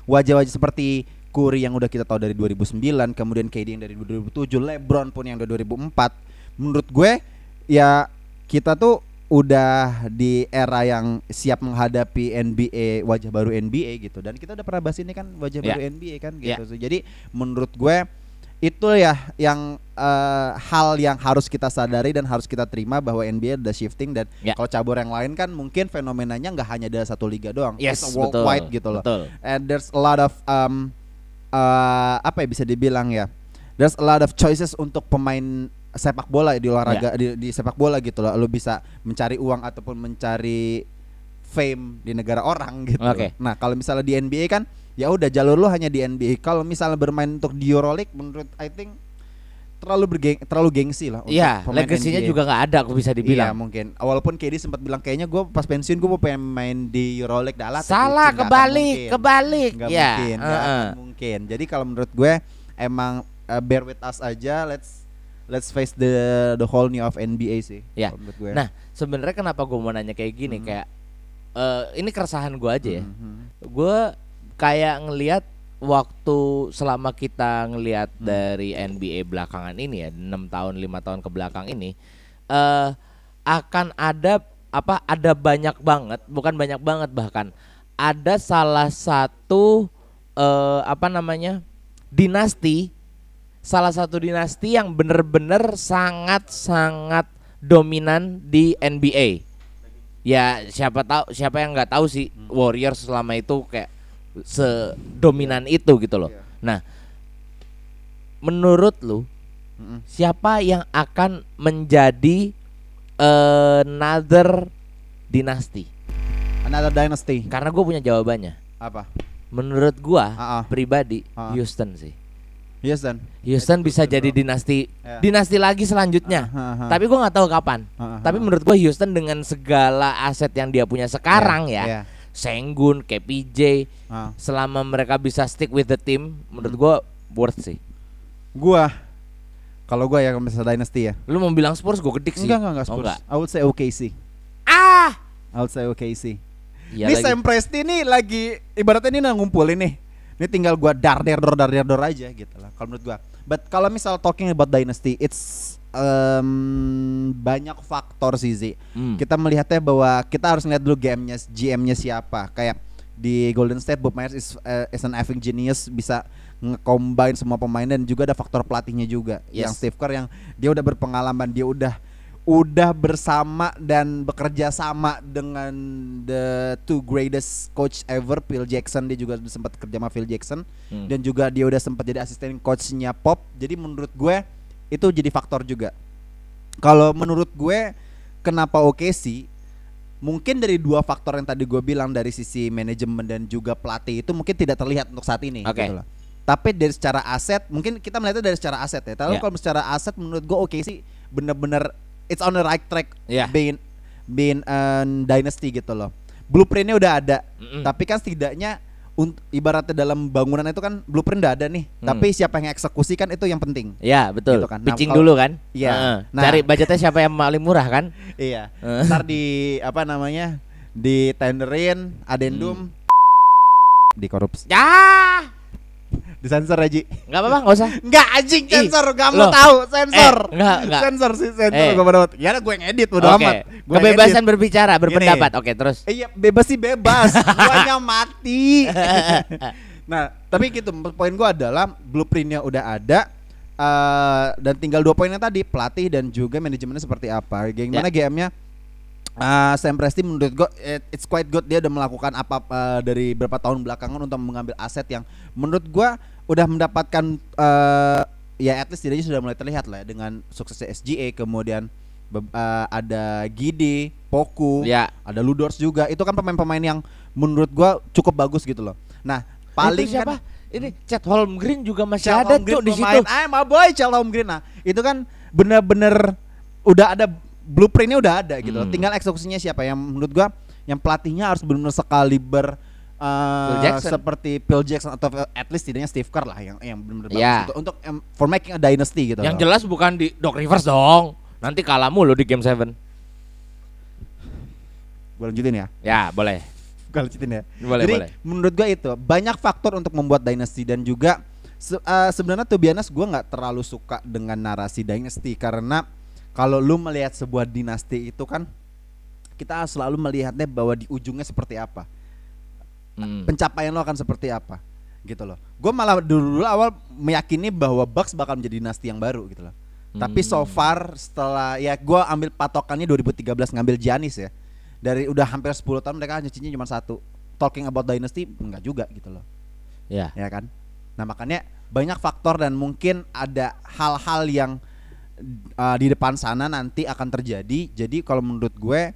[SPEAKER 1] wajah-wajah seperti Curry yang udah kita tahu dari 2009, kemudian KD yang dari 2007, LeBron pun yang dari 2004. Menurut gue ya kita tuh udah di era yang siap menghadapi NBA wajah baru NBA gitu dan kita udah pernah bahas ini kan wajah
[SPEAKER 2] Ya.
[SPEAKER 1] baru NBA kan
[SPEAKER 2] Ya.
[SPEAKER 1] gitu. Jadi menurut gue itu ya yang eh, hal yang harus kita sadari dan harus kita terima bahwa NBA udah shifting dan
[SPEAKER 2] Ya.
[SPEAKER 1] kalau cabur yang lain kan mungkin fenomenanya nggak hanya dari satu liga doang,
[SPEAKER 2] Yes,
[SPEAKER 1] It's
[SPEAKER 2] betul.
[SPEAKER 1] worldwide gitu loh.
[SPEAKER 2] Betul.
[SPEAKER 1] And there's a lot of um, eh, apa ya bisa dibilang ya, there's a lot of choices untuk pemain sepak bola di olahraga di, di sepak bola gitu loh. Lu bisa mencari uang ataupun mencari fame di negara orang gitu.
[SPEAKER 2] Oke.
[SPEAKER 1] Nah kalau misalnya di NBA kan ya udah jalur lu hanya di NBA. Kalau misalnya bermain untuk di EuroLeague menurut I think terlalu bergeng terlalu gengsi lah.
[SPEAKER 2] Iya, legasinya juga nggak ada aku bisa
[SPEAKER 1] Iya
[SPEAKER 2] dibilang.
[SPEAKER 1] mungkin. Walaupun KD sempat bilang kayaknya gue pas pensiun gue mau pengen main di EuroLeague dalat.
[SPEAKER 2] Salah, kebalik, kebalik.
[SPEAKER 1] Nggak
[SPEAKER 2] ya.
[SPEAKER 1] mungkin,
[SPEAKER 2] heeh.
[SPEAKER 1] akan mungkin. Jadi kalau menurut gue emang uh, bear with us aja. Let's let's face the the whole new of NBA sih.
[SPEAKER 2] Ya.
[SPEAKER 1] gue.
[SPEAKER 2] Nah, sebenarnya kenapa gue mau nanya kayak gini
[SPEAKER 1] Hmm.
[SPEAKER 2] kayak eh, ini keresahan gue aja ya.
[SPEAKER 1] Mhm.
[SPEAKER 2] Gue kayak ngelihat waktu selama kita ngelihat
[SPEAKER 1] Hmm.
[SPEAKER 2] dari NBA belakangan ini ya 6 tahun 5 tahun ke belakang ini eh akan ada apa ada banyak banget bukan banyak banget bahkan ada salah satu eh apa namanya dinasti salah satu dinasti yang bener-bener sangat-sangat dominan di NBA ya siapa tahu siapa yang nggak tahu sih Warriors selama itu kayak sedominan itu gitu loh.
[SPEAKER 1] Iya.
[SPEAKER 2] Nah, menurut lu
[SPEAKER 1] Mhm.
[SPEAKER 2] siapa yang akan menjadi another dinasti?
[SPEAKER 1] Another dynasty.
[SPEAKER 2] Karena gue punya jawabannya.
[SPEAKER 1] Apa?
[SPEAKER 2] Menurut gua
[SPEAKER 1] Ah, ah.
[SPEAKER 2] pribadi
[SPEAKER 1] Ah.
[SPEAKER 2] Houston sih.
[SPEAKER 1] Dan.
[SPEAKER 2] Houston bisa jadi dinasti
[SPEAKER 1] Ya.
[SPEAKER 2] dinasti lagi selanjutnya.
[SPEAKER 1] Ah, ah, ah.
[SPEAKER 2] Tapi gua nggak tahu kapan.
[SPEAKER 1] Ah, ah,
[SPEAKER 2] Tapi menurut gua Houston dengan segala aset yang dia punya sekarang ya,
[SPEAKER 1] Iya.
[SPEAKER 2] Sengun, KPJ,
[SPEAKER 1] Ah.
[SPEAKER 2] selama mereka bisa stick with the team, menurut gua worth sih.
[SPEAKER 1] Gua kalau gua ya misalnya dynasty ya.
[SPEAKER 2] Lu mau bilang Spurs gua gedik sih.
[SPEAKER 1] Enggak enggak enggak
[SPEAKER 2] Oh,
[SPEAKER 1] Spurs.
[SPEAKER 2] enggak.
[SPEAKER 1] I would say OKC.
[SPEAKER 2] Ah.
[SPEAKER 1] I would say OKC.
[SPEAKER 2] Iya
[SPEAKER 1] ini
[SPEAKER 2] lagi.
[SPEAKER 1] Sam Presti nih lagi ibaratnya ini ngumpulin nih. Ini tinggal gua dar der dor dar der dor aja gitu lah kalau menurut gua. But kalau misal talking about dynasty, it's um, banyak faktor sih Zi.
[SPEAKER 2] Hmm.
[SPEAKER 1] Kita melihatnya bahwa kita harus lihat dulu GM-nya, GM-nya siapa. Kayak di Golden State Bob Myers is, uh, is an effing genius bisa nge-combine semua pemain dan juga ada faktor pelatihnya juga
[SPEAKER 2] Yes.
[SPEAKER 1] yang Steve Kerr yang dia udah berpengalaman dia udah udah bersama dan bekerja sama dengan the two greatest coach ever Phil Jackson dia juga sempat kerja sama Phil Jackson
[SPEAKER 2] Hmm.
[SPEAKER 1] dan juga dia udah sempat jadi asisten coachnya Pop jadi menurut gue itu jadi faktor juga kalau menurut gue kenapa oke sih mungkin dari dua faktor yang tadi gue bilang dari sisi manajemen dan juga pelatih itu mungkin tidak terlihat untuk saat ini
[SPEAKER 2] Oke.
[SPEAKER 1] gitu loh. Tapi dari secara aset, mungkin kita melihatnya dari secara aset ya. Tapi
[SPEAKER 2] Ya.
[SPEAKER 1] kalau secara aset menurut gue oke sih bener-bener it's on the right track
[SPEAKER 2] Ya.
[SPEAKER 1] being being a dynasty gitu loh. Blueprintnya udah ada,
[SPEAKER 2] Mm-mm.
[SPEAKER 1] tapi kan setidaknya ibaratnya dalam bangunan itu kan blueprint udah ada nih.
[SPEAKER 2] Hmm.
[SPEAKER 1] Tapi siapa yang eksekusi kan itu yang penting.
[SPEAKER 2] Ya betul.
[SPEAKER 1] Gitu kan. Nah,
[SPEAKER 2] Pitching
[SPEAKER 1] kalau-
[SPEAKER 2] dulu kan.
[SPEAKER 1] Iya.
[SPEAKER 2] Heeh.
[SPEAKER 1] Nah.
[SPEAKER 2] Cari budgetnya siapa yang paling murah kan?
[SPEAKER 1] Iya.
[SPEAKER 2] Eh.
[SPEAKER 1] Ntar di apa namanya? Di tenderin, adendum di korupsi.
[SPEAKER 2] Ya.
[SPEAKER 1] Disensor aja.
[SPEAKER 2] Nggak apa-apa, nggak usah.
[SPEAKER 1] Enggak anjing sensor, gak
[SPEAKER 2] loh.
[SPEAKER 1] mau tahu sensor.
[SPEAKER 2] Eh, enggak, enggak.
[SPEAKER 1] Sensor sih sensor
[SPEAKER 2] Eh.
[SPEAKER 1] gua dapat. Ya gue ngedit udah
[SPEAKER 2] Oke.
[SPEAKER 1] amat. Gua
[SPEAKER 2] Kebebasan
[SPEAKER 1] ngedit.
[SPEAKER 2] berbicara, berpendapat. Oke, terus.
[SPEAKER 1] Eh, Iya, bebas sih bebas. Guanya mati. nah, tapi gitu poin gua adalah blueprintnya udah ada eh, dan tinggal dua poin yang tadi pelatih dan juga manajemennya seperti apa. Gimana GM-nya? Eh, Sam Presti menurut gue it- it's quite good dia udah melakukan apa eh, dari beberapa tahun belakangan untuk mengambil aset yang menurut gua udah mendapatkan eh, ya at least sudah mulai terlihat lah ya, dengan suksesnya SGA kemudian eh, ada Gide, Poku,
[SPEAKER 2] Ya.
[SPEAKER 1] ada Ludors juga. Itu kan pemain-pemain yang menurut gua cukup bagus gitu loh. Nah, paling
[SPEAKER 2] Itu siapa?
[SPEAKER 1] kan
[SPEAKER 2] Ini Chet Holmgren juga masih
[SPEAKER 1] Chet
[SPEAKER 2] ada
[SPEAKER 1] Holmgren
[SPEAKER 2] tuh di
[SPEAKER 1] pemain,
[SPEAKER 2] situ.
[SPEAKER 1] Ah, my boy Chet Holmgren. Nah, itu kan bener-bener udah ada blueprintnya udah ada gitu. loh.
[SPEAKER 2] Hmm.
[SPEAKER 1] Tinggal eksekusinya siapa yang menurut gua yang pelatihnya harus benar-benar sekaliber uh,
[SPEAKER 2] Phil Jackson.
[SPEAKER 1] seperti Phil Jackson atau at least tidaknya Steve Kerr lah yang yang benar-benar bagus untuk, untuk um, for making a dynasty gitu.
[SPEAKER 2] Yang
[SPEAKER 1] loh.
[SPEAKER 2] jelas bukan di Doc Rivers dong. Nanti kalah mulu di game 7.
[SPEAKER 1] Gua lanjutin ya.
[SPEAKER 2] Ya, boleh.
[SPEAKER 1] Gua lanjutin ya.
[SPEAKER 2] Boleh,
[SPEAKER 1] Jadi
[SPEAKER 2] boleh.
[SPEAKER 1] menurut gua itu banyak faktor untuk membuat dynasty dan juga se- eh, sebenarnya tuh biasa gua nggak terlalu suka dengan narasi dynasty karena kalau lu melihat sebuah dinasti itu kan kita selalu melihatnya bahwa di ujungnya seperti apa
[SPEAKER 2] Hmm.
[SPEAKER 1] pencapaian lo akan seperti apa? Gitu loh. Gue malah dulu, dulu awal meyakini bahwa Bucks bakal menjadi dinasti yang baru gitu loh. Tapi so
[SPEAKER 2] Hmm.
[SPEAKER 1] far setelah ya gue ambil patokannya 2013 ngambil Giannis ya. Dari udah hampir 10 tahun mereka nyucinya cuma satu. Talking about dynasty enggak juga gitu loh.
[SPEAKER 2] Ya.
[SPEAKER 1] ya kan? Nah makanya banyak faktor dan mungkin ada hal-hal yang uh, di depan sana nanti akan terjadi. Jadi kalau menurut gue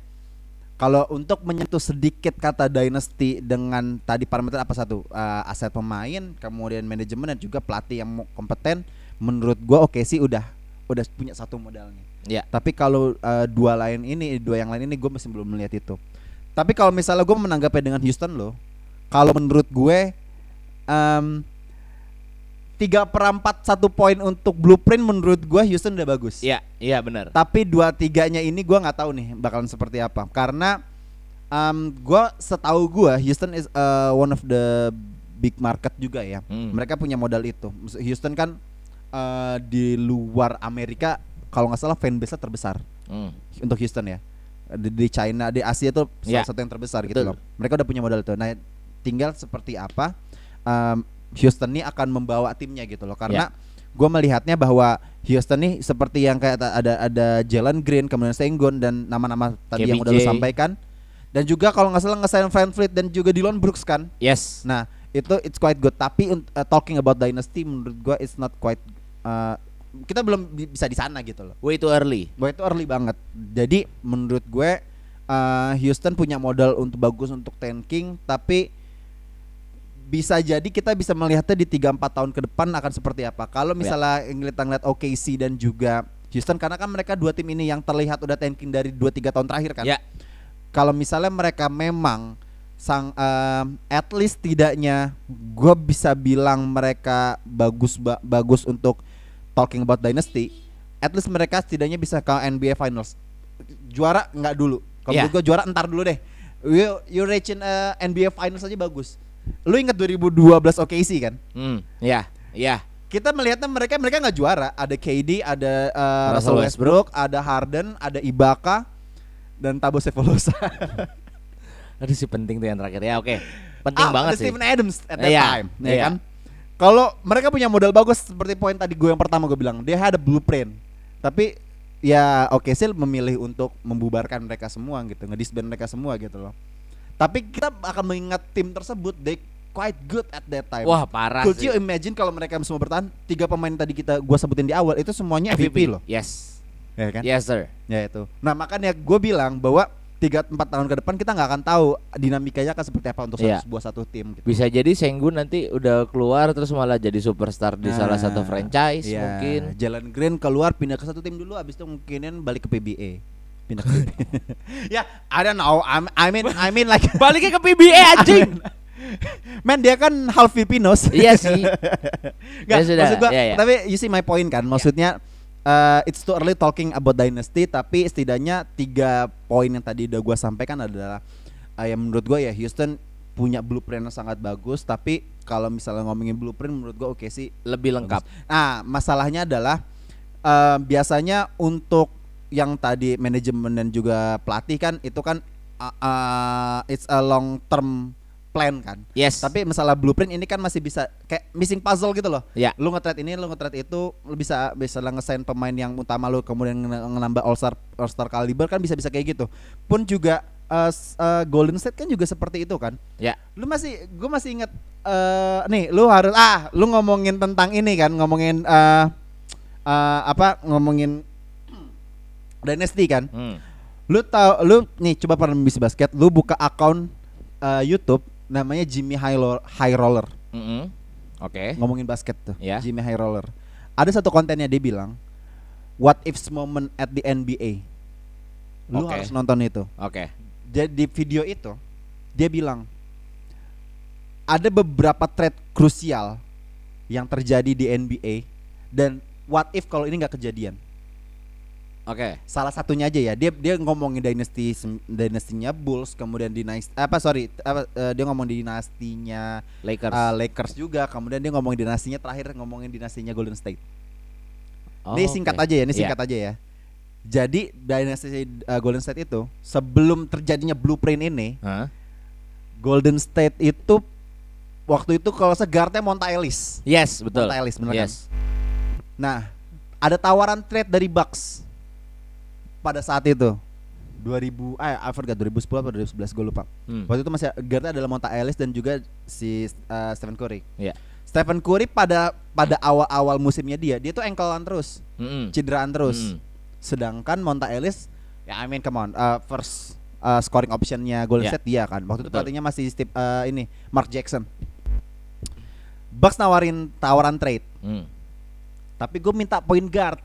[SPEAKER 1] kalau untuk menyentuh sedikit kata dynasty dengan tadi parameter apa satu? Uh, aset pemain kemudian manajemen dan juga pelatih yang kompeten menurut gue oke sih udah udah punya satu modalnya.
[SPEAKER 2] Ya.
[SPEAKER 1] tapi kalau uh, dua lain ini dua yang lain ini gue masih belum melihat itu. Tapi kalau misalnya gue menanggapi dengan Houston loh kalau menurut gue em, tiga perempat satu poin untuk blueprint menurut gue Houston udah bagus.
[SPEAKER 2] Iya, iya benar.
[SPEAKER 1] tapi dua tiganya ini gua nggak tahu nih bakalan seperti apa. Karena um, gua setahu gua Houston is uh, one of the big market juga ya.
[SPEAKER 2] Hmm.
[SPEAKER 1] mereka punya modal itu. Houston kan uh, di luar Amerika kalau nggak salah fanbase-nya terbesar.
[SPEAKER 2] Hmm.
[SPEAKER 1] untuk Houston ya. Di, di China di Asia tuh
[SPEAKER 2] Ya.
[SPEAKER 1] salah satu yang terbesar gitu loh. Mereka udah punya modal itu. Nah tinggal seperti apa um, Houston ini akan membawa timnya gitu loh karena gue melihatnya bahwa Houston nih seperti yang kayak ada ada Jalen Green kemudian Sengun dan nama-nama tadi yang udah lu
[SPEAKER 2] KBJ.
[SPEAKER 1] sampaikan dan juga kalau nggak salah ngesign Van Fleet dan juga Dillon Brooks kan
[SPEAKER 2] Yes.
[SPEAKER 1] nah itu it's quite good tapi uh, talking about dynasty menurut gue it's not quite uh, kita belum bi- bisa di sana gitu loh
[SPEAKER 2] Way too early.
[SPEAKER 1] Bahwa itu early banget. Jadi menurut gue uh, Houston punya modal untuk bagus untuk tanking tapi bisa jadi kita bisa melihatnya di 3 4 tahun ke depan akan seperti apa. Kalau misalnya ngeliat ngeliat OKC dan juga Houston karena kan mereka dua tim ini yang terlihat udah tanking dari 2 3 tahun terakhir kan.
[SPEAKER 2] Ya.
[SPEAKER 1] Kalau misalnya mereka memang sang um, at least tidaknya gue bisa bilang mereka bagus ba- bagus untuk talking about dynasty at least mereka setidaknya bisa ke NBA Finals juara nggak dulu kalau
[SPEAKER 2] Iya.
[SPEAKER 1] menurut gue juara entar dulu deh you, you reaching uh, NBA Finals aja bagus lu ingat 2012 OKC kan
[SPEAKER 2] Hmm. Ya. Ya.
[SPEAKER 1] kita melihatnya mereka mereka nggak juara ada KD ada uh,
[SPEAKER 2] Russell
[SPEAKER 1] Westbrook ada Harden ada Ibaka dan Tabo Sefolosha
[SPEAKER 2] Aduh sih penting tuh yang terakhir ya. Oke. penting
[SPEAKER 1] Ah,
[SPEAKER 2] banget
[SPEAKER 1] ada
[SPEAKER 2] sih.
[SPEAKER 1] Steven Adams at that
[SPEAKER 2] Iya,
[SPEAKER 1] time, ya
[SPEAKER 2] iya.
[SPEAKER 1] kan? Kalau mereka punya modal bagus seperti poin tadi gue yang pertama gue bilang, dia ada blueprint. Tapi ya oke sih memilih untuk membubarkan mereka semua gitu, ngedisband mereka semua gitu loh. Tapi kita akan mengingat tim tersebut they quite good at that time.
[SPEAKER 2] Wah, parah
[SPEAKER 1] Could
[SPEAKER 2] sih.
[SPEAKER 1] you imagine kalau mereka semua bertahan tiga pemain tadi kita gua sebutin di awal itu semuanya MVP, loh,
[SPEAKER 2] Yes.
[SPEAKER 1] ya kan?
[SPEAKER 2] Yes, sir.
[SPEAKER 1] Ya itu. Nah makanya gue bilang bahwa tiga empat tahun ke depan kita nggak akan tahu dinamikanya akan seperti apa untuk satu, sebuah satu tim. Gitu.
[SPEAKER 2] Bisa jadi Sengun nanti udah keluar terus malah jadi superstar di salah satu
[SPEAKER 1] Nah,
[SPEAKER 2] franchise
[SPEAKER 1] iya.
[SPEAKER 2] mungkin.
[SPEAKER 1] Jalen Green keluar pindah ke satu tim dulu, abis itu mungkinin balik ke PBA. Pindah ke ya, I don't know. I'm- I mean, I mean like.
[SPEAKER 2] Baliknya ke PBA anjing.
[SPEAKER 1] Man dia kan half Filipinos.
[SPEAKER 2] iya sih.
[SPEAKER 1] Nggak,
[SPEAKER 2] Ya sudah,
[SPEAKER 1] maksud gua,
[SPEAKER 2] ya, ya.
[SPEAKER 1] tapi you see my point kan. Maksudnya uh, it's too early talking about dynasty, tapi setidaknya tiga poin yang tadi udah gua sampaikan adalah uh, yang menurut gua ya Houston punya blueprint yang sangat bagus, tapi kalau misalnya ngomongin blueprint menurut gua oke sih
[SPEAKER 2] Lebih lengkap.
[SPEAKER 1] Nah, masalahnya adalah eh, biasanya untuk yang tadi manajemen dan juga pelatih kan itu kan uh, uh, it's a long term plan kan.
[SPEAKER 2] Yes.
[SPEAKER 1] Tapi masalah blueprint ini kan masih bisa kayak missing puzzle gitu loh.
[SPEAKER 2] Ya.
[SPEAKER 1] Lu nge-trade ini, lu nge-trade itu, lu bisa bisa lah ngesign pemain yang utama lu kemudian nambah all star all star caliber kan bisa-bisa kayak gitu. Pun juga s- eh, Golden State kan juga seperti itu kan
[SPEAKER 2] ya.
[SPEAKER 1] lu masih gue masih inget eh nih lu harus ah lu ngomongin tentang ini kan ngomongin eh eh, apa ngomongin dynasty kan
[SPEAKER 2] Hmm.
[SPEAKER 1] lu tahu lu nih coba pernah bisa basket lu buka akun eh, YouTube namanya Jimmy High Roller, High Roller
[SPEAKER 2] Mm-mm. Oke.
[SPEAKER 1] ngomongin basket tuh
[SPEAKER 2] Ya.
[SPEAKER 1] Jimmy High Roller ada satu kontennya dia bilang what ifs moment at the NBA lu
[SPEAKER 2] Oke.
[SPEAKER 1] harus nonton itu
[SPEAKER 2] Oke.
[SPEAKER 1] jadi di video itu dia bilang ada beberapa trade krusial yang terjadi di NBA dan what if kalau ini nggak kejadian
[SPEAKER 2] Oke.
[SPEAKER 1] salah satunya aja ya dia dia ngomongin dynasty dynastinya Bulls kemudian dinasti apa sorry apa eh, dia ngomong dinastinya
[SPEAKER 2] Lakers.
[SPEAKER 1] eh, Lakers juga kemudian dia ngomongin dinastinya terakhir ngomongin dinastinya Golden State
[SPEAKER 2] Oh,
[SPEAKER 1] ini singkat
[SPEAKER 2] oke.
[SPEAKER 1] aja ya, ini
[SPEAKER 2] Iya.
[SPEAKER 1] singkat aja ya. Jadi dynasty uh, Golden State itu sebelum terjadinya blueprint ini,
[SPEAKER 2] Hah?
[SPEAKER 1] Golden State itu waktu itu kalau segarnya Monta Ellis.
[SPEAKER 2] Yes, betul.
[SPEAKER 1] Monta Ellis bener kan?
[SPEAKER 2] yes.
[SPEAKER 1] Nah, ada tawaran trade dari Bucks pada saat itu. 2000 eh I forgot 2010 atau 2011 gue lupa.
[SPEAKER 2] Hmm.
[SPEAKER 1] Waktu itu masih guardnya adalah Monta Ellis dan juga si uh, Stephen Curry.
[SPEAKER 2] Iya.
[SPEAKER 1] Stephen Curry pada pada awal-awal musimnya dia, dia tuh anklean terus,
[SPEAKER 2] Mm-mm.
[SPEAKER 1] cederaan terus.
[SPEAKER 2] Mm.
[SPEAKER 1] Sedangkan Monta Ellis ya I mean come on, uh, first uh, scoring optionnya Golden
[SPEAKER 2] Ya.
[SPEAKER 1] State dia kan. Waktu itu
[SPEAKER 2] Betul.
[SPEAKER 1] pelatihnya masih Steve uh, ini Mark Jackson. Bucks nawarin tawaran trade,
[SPEAKER 2] Mm.
[SPEAKER 1] tapi gue minta point guard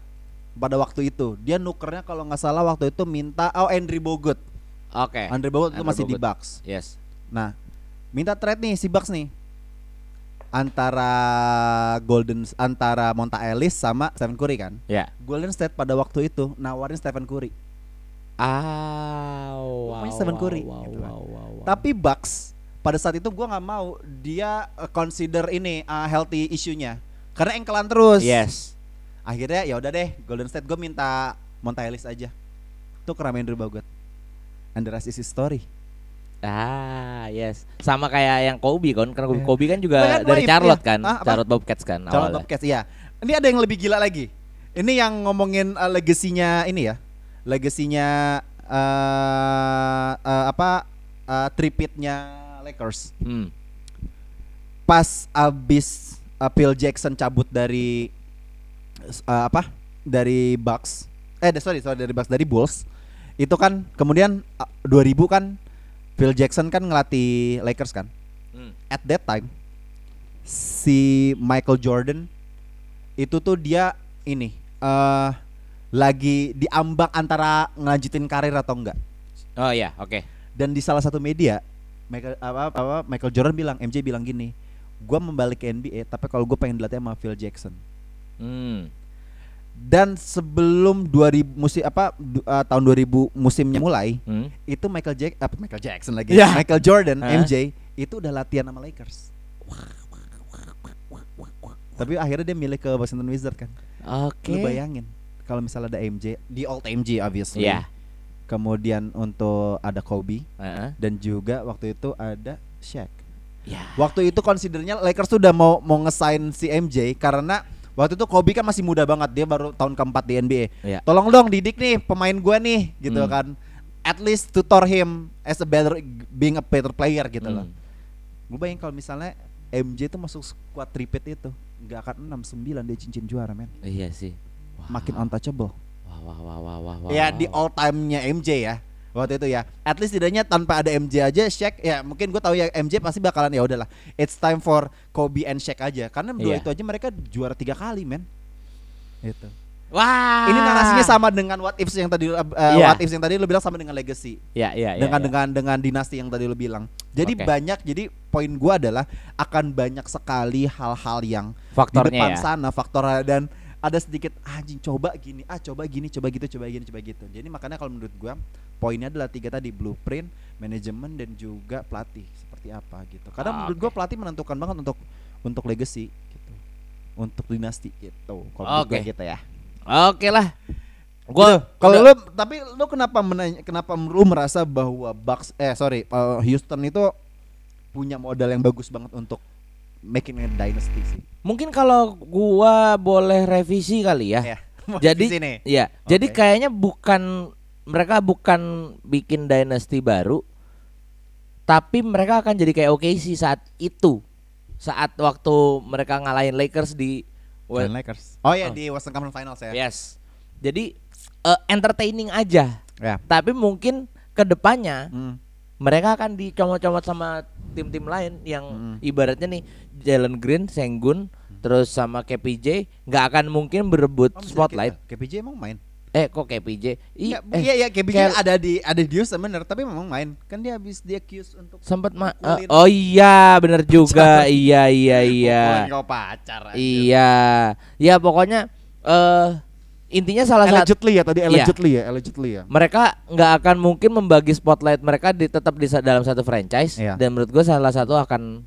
[SPEAKER 1] pada waktu itu. Dia nukernya kalau nggak salah waktu itu minta oh Andrew Bogut.
[SPEAKER 2] Oke.
[SPEAKER 1] Andrew Bogut itu masih di
[SPEAKER 2] Bogut.
[SPEAKER 1] Bucks.
[SPEAKER 2] Yes.
[SPEAKER 1] Nah, minta trade nih si Bucks nih antara Golden antara Monta Ellis sama Stephen Curry kan.
[SPEAKER 2] Ya.
[SPEAKER 1] Golden State pada waktu itu nawarin Stephen Curry.
[SPEAKER 2] Ah.
[SPEAKER 1] Pokoknya
[SPEAKER 2] Wow,
[SPEAKER 1] Stephen
[SPEAKER 2] wow,
[SPEAKER 1] Curry,
[SPEAKER 2] Wow,
[SPEAKER 1] gitu kan.
[SPEAKER 2] wow, wow, wow.
[SPEAKER 1] Tapi Bucks pada saat itu gua nggak mau dia uh, consider ini uh, healthy isunya karena engkelan terus.
[SPEAKER 2] Yes.
[SPEAKER 1] Akhirnya ya udah deh Golden State gue minta Monta Ellis aja. Tuh keramen Andrew Bogut. And the rest is history.
[SPEAKER 2] Ah, yes. Sama kayak yang Kobe kan, karena
[SPEAKER 1] Iya.
[SPEAKER 2] Kobe kan juga
[SPEAKER 1] Bahkan
[SPEAKER 2] dari Charlotte
[SPEAKER 1] iya.
[SPEAKER 2] kan,
[SPEAKER 1] Ah?
[SPEAKER 2] Charlotte Bobcats kan awalnya.
[SPEAKER 1] Bobcats iya. Ini ada yang lebih gila lagi. Ini yang ngomongin uh, legasinya ini ya. Legasinya uh, uh, apa uh, tripitnya Lakers.
[SPEAKER 2] Hmm.
[SPEAKER 1] Pas abis uh, Phil Jackson cabut dari uh, apa? Dari Bucks. Eh sorry sorry dari Bucks dari Bulls. Itu kan kemudian uh, 2000 kan Phil Jackson kan ngelatih Lakers kan.
[SPEAKER 2] Hmm.
[SPEAKER 1] At that time si Michael Jordan itu tuh dia ini eh lagi diambang antara ngelanjutin karir atau enggak.
[SPEAKER 2] Oh iya, oke.
[SPEAKER 1] Dan di salah satu media Michael apa, apa Michael Jordan bilang MJ bilang gini, gua membalik ke NBA tapi kalau gue pengen dilatih sama Phil Jackson.
[SPEAKER 2] Hmm.
[SPEAKER 1] Dan sebelum 2000 musim apa du- eh, tahun 2000 musimnya mulai,
[SPEAKER 2] Hmm.
[SPEAKER 1] itu Michael Jack apa Michael Jackson lagi.
[SPEAKER 2] Ya.
[SPEAKER 1] Michael Jordan
[SPEAKER 2] Hah?
[SPEAKER 1] MJ itu udah latihan sama Lakers. Tapi akhirnya dia milih ke Washington Wizards kan.
[SPEAKER 2] Oke.
[SPEAKER 1] Lu bayangin kalau misalnya ada MJ, di old MJ obviously.
[SPEAKER 2] Iya.
[SPEAKER 1] Kemudian untuk ada Kobe
[SPEAKER 2] Heeh.
[SPEAKER 1] dan juga waktu itu ada Shaq.
[SPEAKER 2] Ya.
[SPEAKER 1] Waktu itu considernya Lakers tuh udah mau mau ngesign si MJ karena waktu itu Kobe kan masih muda banget dia baru tahun keempat di NBA.
[SPEAKER 2] Iya.
[SPEAKER 1] Tolong dong didik nih pemain gua nih gitu
[SPEAKER 2] Hmm.
[SPEAKER 1] kan. At least tutor him as a better being a better player gitu loh.
[SPEAKER 2] Hmm.
[SPEAKER 1] Gue bayangin kalau misalnya MJ tuh masuk squad tripit itu nggak akan 6 9 dia cincin juara men.
[SPEAKER 2] Iya sih. Wah.
[SPEAKER 1] Makin untouchable.
[SPEAKER 2] Wah wah wah wah wah. wah,
[SPEAKER 1] ya
[SPEAKER 2] wah,
[SPEAKER 1] di all time-nya MJ ya waktu itu ya at least tidaknya tanpa ada MJ aja Shaq ya mungkin gue tahu ya MJ pasti bakalan ya udahlah it's time for Kobe and Shaq aja karena dua
[SPEAKER 2] Iya.
[SPEAKER 1] itu aja mereka juara tiga kali men itu
[SPEAKER 2] Wah.
[SPEAKER 1] ini narasinya sama dengan what ifs yang tadi uh,
[SPEAKER 2] Iya.
[SPEAKER 1] what ifs yang tadi lo bilang sama dengan legacy
[SPEAKER 2] Ya ya ya.
[SPEAKER 1] dengan
[SPEAKER 2] ya.
[SPEAKER 1] dengan dengan dinasti yang tadi lo bilang jadi
[SPEAKER 2] Oke.
[SPEAKER 1] banyak jadi poin gua adalah akan banyak sekali hal-hal yang di
[SPEAKER 2] faktornya
[SPEAKER 1] depan
[SPEAKER 2] ya.
[SPEAKER 1] sana faktor dan ada sedikit anjing coba gini ah coba gini coba gitu coba gini coba gitu. Jadi makanya kalau menurut gua poinnya adalah tiga tadi blueprint manajemen dan juga pelatih. Seperti apa gitu. Karena
[SPEAKER 2] Ah,
[SPEAKER 1] menurut
[SPEAKER 2] oke.
[SPEAKER 1] gua pelatih menentukan banget untuk untuk legacy gitu. Untuk dinasti gitu. Kalau gua
[SPEAKER 2] Oke.
[SPEAKER 1] gitu ya.
[SPEAKER 2] Oke lah.
[SPEAKER 1] Gua
[SPEAKER 2] Gua
[SPEAKER 1] kalau lu tapi lu kenapa menanya kenapa lu merasa bahwa Bucks eh sorry uh, Houston itu punya modal yang bagus banget untuk making a dynasty sih.
[SPEAKER 2] mungkin kalau gua boleh revisi kali ya.
[SPEAKER 1] Ya. mau
[SPEAKER 2] Jadi ya, jadi
[SPEAKER 1] Oke.
[SPEAKER 2] kayaknya bukan mereka bukan bikin dynasty baru tapi mereka akan jadi kayak OKC saat itu. Saat waktu mereka ngalahin Lakers di well,
[SPEAKER 1] Lakers. Oh ya
[SPEAKER 2] Oh.
[SPEAKER 1] di Western Conference Finals ya.
[SPEAKER 2] Yes. Jadi eh, entertaining aja.
[SPEAKER 1] Ya.
[SPEAKER 2] Tapi mungkin ke depannya
[SPEAKER 1] Hmm.
[SPEAKER 2] Mereka akan dicomot-comot sama tim-tim lain yang
[SPEAKER 1] Mm.
[SPEAKER 2] ibaratnya nih Jalen Green, Sengun, terus sama KPJ nggak akan mungkin berebut
[SPEAKER 1] Oh,
[SPEAKER 2] spotlight.
[SPEAKER 1] KPJ emang main.
[SPEAKER 2] Eh kok KPJ?
[SPEAKER 1] Iya,
[SPEAKER 2] eh,
[SPEAKER 1] iya, iya, KPJ
[SPEAKER 2] Kel-
[SPEAKER 1] ada di ada di bener, tapi memang main. Kan dia habis dia accuse untuk
[SPEAKER 2] sempat ma eh, Oh iya, bener juga. iya, iya, iya.
[SPEAKER 1] Kau pacar.
[SPEAKER 2] Iya. Ya pokoknya eh intinya salah satu
[SPEAKER 1] Allegedly ya tadi
[SPEAKER 2] Iya.
[SPEAKER 1] allegedly ya, allegedly ya.
[SPEAKER 2] mereka nggak akan mungkin membagi spotlight mereka di tetap di dalam satu franchise
[SPEAKER 1] Iya.
[SPEAKER 2] dan menurut gue salah satu akan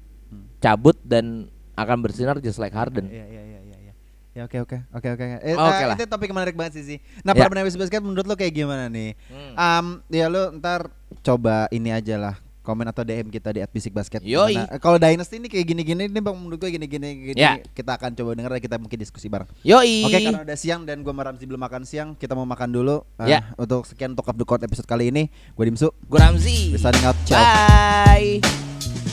[SPEAKER 2] cabut dan akan bersinar just like Harden.
[SPEAKER 1] Iya iya iya iya. iya. Ya oke oke oke oke. Eh,
[SPEAKER 2] Oke
[SPEAKER 1] eh,
[SPEAKER 2] lah.
[SPEAKER 1] Itu topik menarik banget sih sih. Nah,
[SPEAKER 2] Ya.
[SPEAKER 1] para penawis basket menurut lo kayak gimana nih?
[SPEAKER 2] Hmm.
[SPEAKER 1] Um, ya lo ntar coba ini aja lah komen atau DM kita di @bisikbasket.
[SPEAKER 2] Yoi.
[SPEAKER 1] Eh, Kalau Dynasty ini kayak gini-gini nih Bang menurut gue gini-gini gini.
[SPEAKER 2] Ya.
[SPEAKER 1] Kita akan coba denger dan kita mungkin diskusi bareng.
[SPEAKER 2] Yoi.
[SPEAKER 1] Oke, karena udah siang dan gue Ramzi belum makan siang, kita mau makan dulu.
[SPEAKER 2] Ya.
[SPEAKER 1] Untuk sekian untuk Up The Court episode kali ini, gue Dimsu.
[SPEAKER 2] Gue Ramzi.
[SPEAKER 1] Out. Ciao.
[SPEAKER 2] Bye.